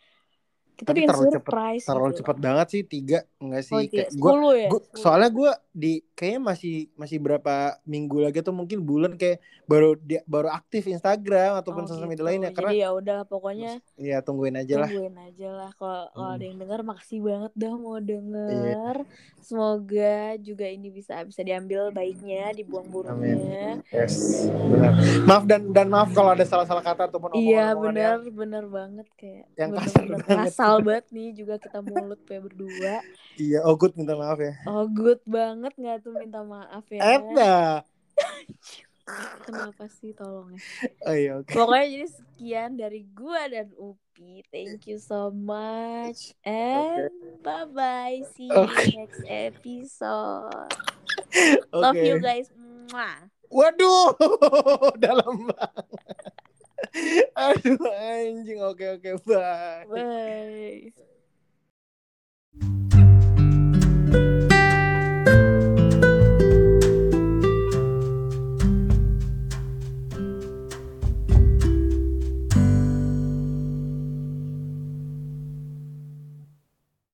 kita Tapi terlalu cepet- surprise terlalu gitu. cepat banget sih tiga enggak sih. Oh, tiga. Kayak gua ya? Gua, soalnya gue di kayaknya masih masih berapa minggu lagi atau mungkin bulan kayak baru dia baru aktif Instagram ataupun Oh, sosial media gitu. lainnya. Karena jadi ya udah pokoknya ya tungguin aja lah. tungguin aja lah. Kalau kalau Hmm. ada yang dengar makasih banget dah mau denger. Semoga juga ini bisa bisa diambil baiknya dibuang buruknya. Yes benar. Maaf dan dan maaf kalau ada salah-salah kata ataupun iya benar benar banget kayak Yang kasar banget. Kasar banget nih juga kita mulut kayak berdua iya oh good minta maaf ya oh good banget nggak tuh minta maaf ya ada kenapa sih tolong ya oh iya oke Pokoknya jadi sekian dari gua dan Upi. Thank you so much and bye bye. See you Oke. next episode. oke (laughs) Love you guys. Mwah. waduh (laughs) dalam banget (laughs) Aduh anjing. Oke oke bye. Bye.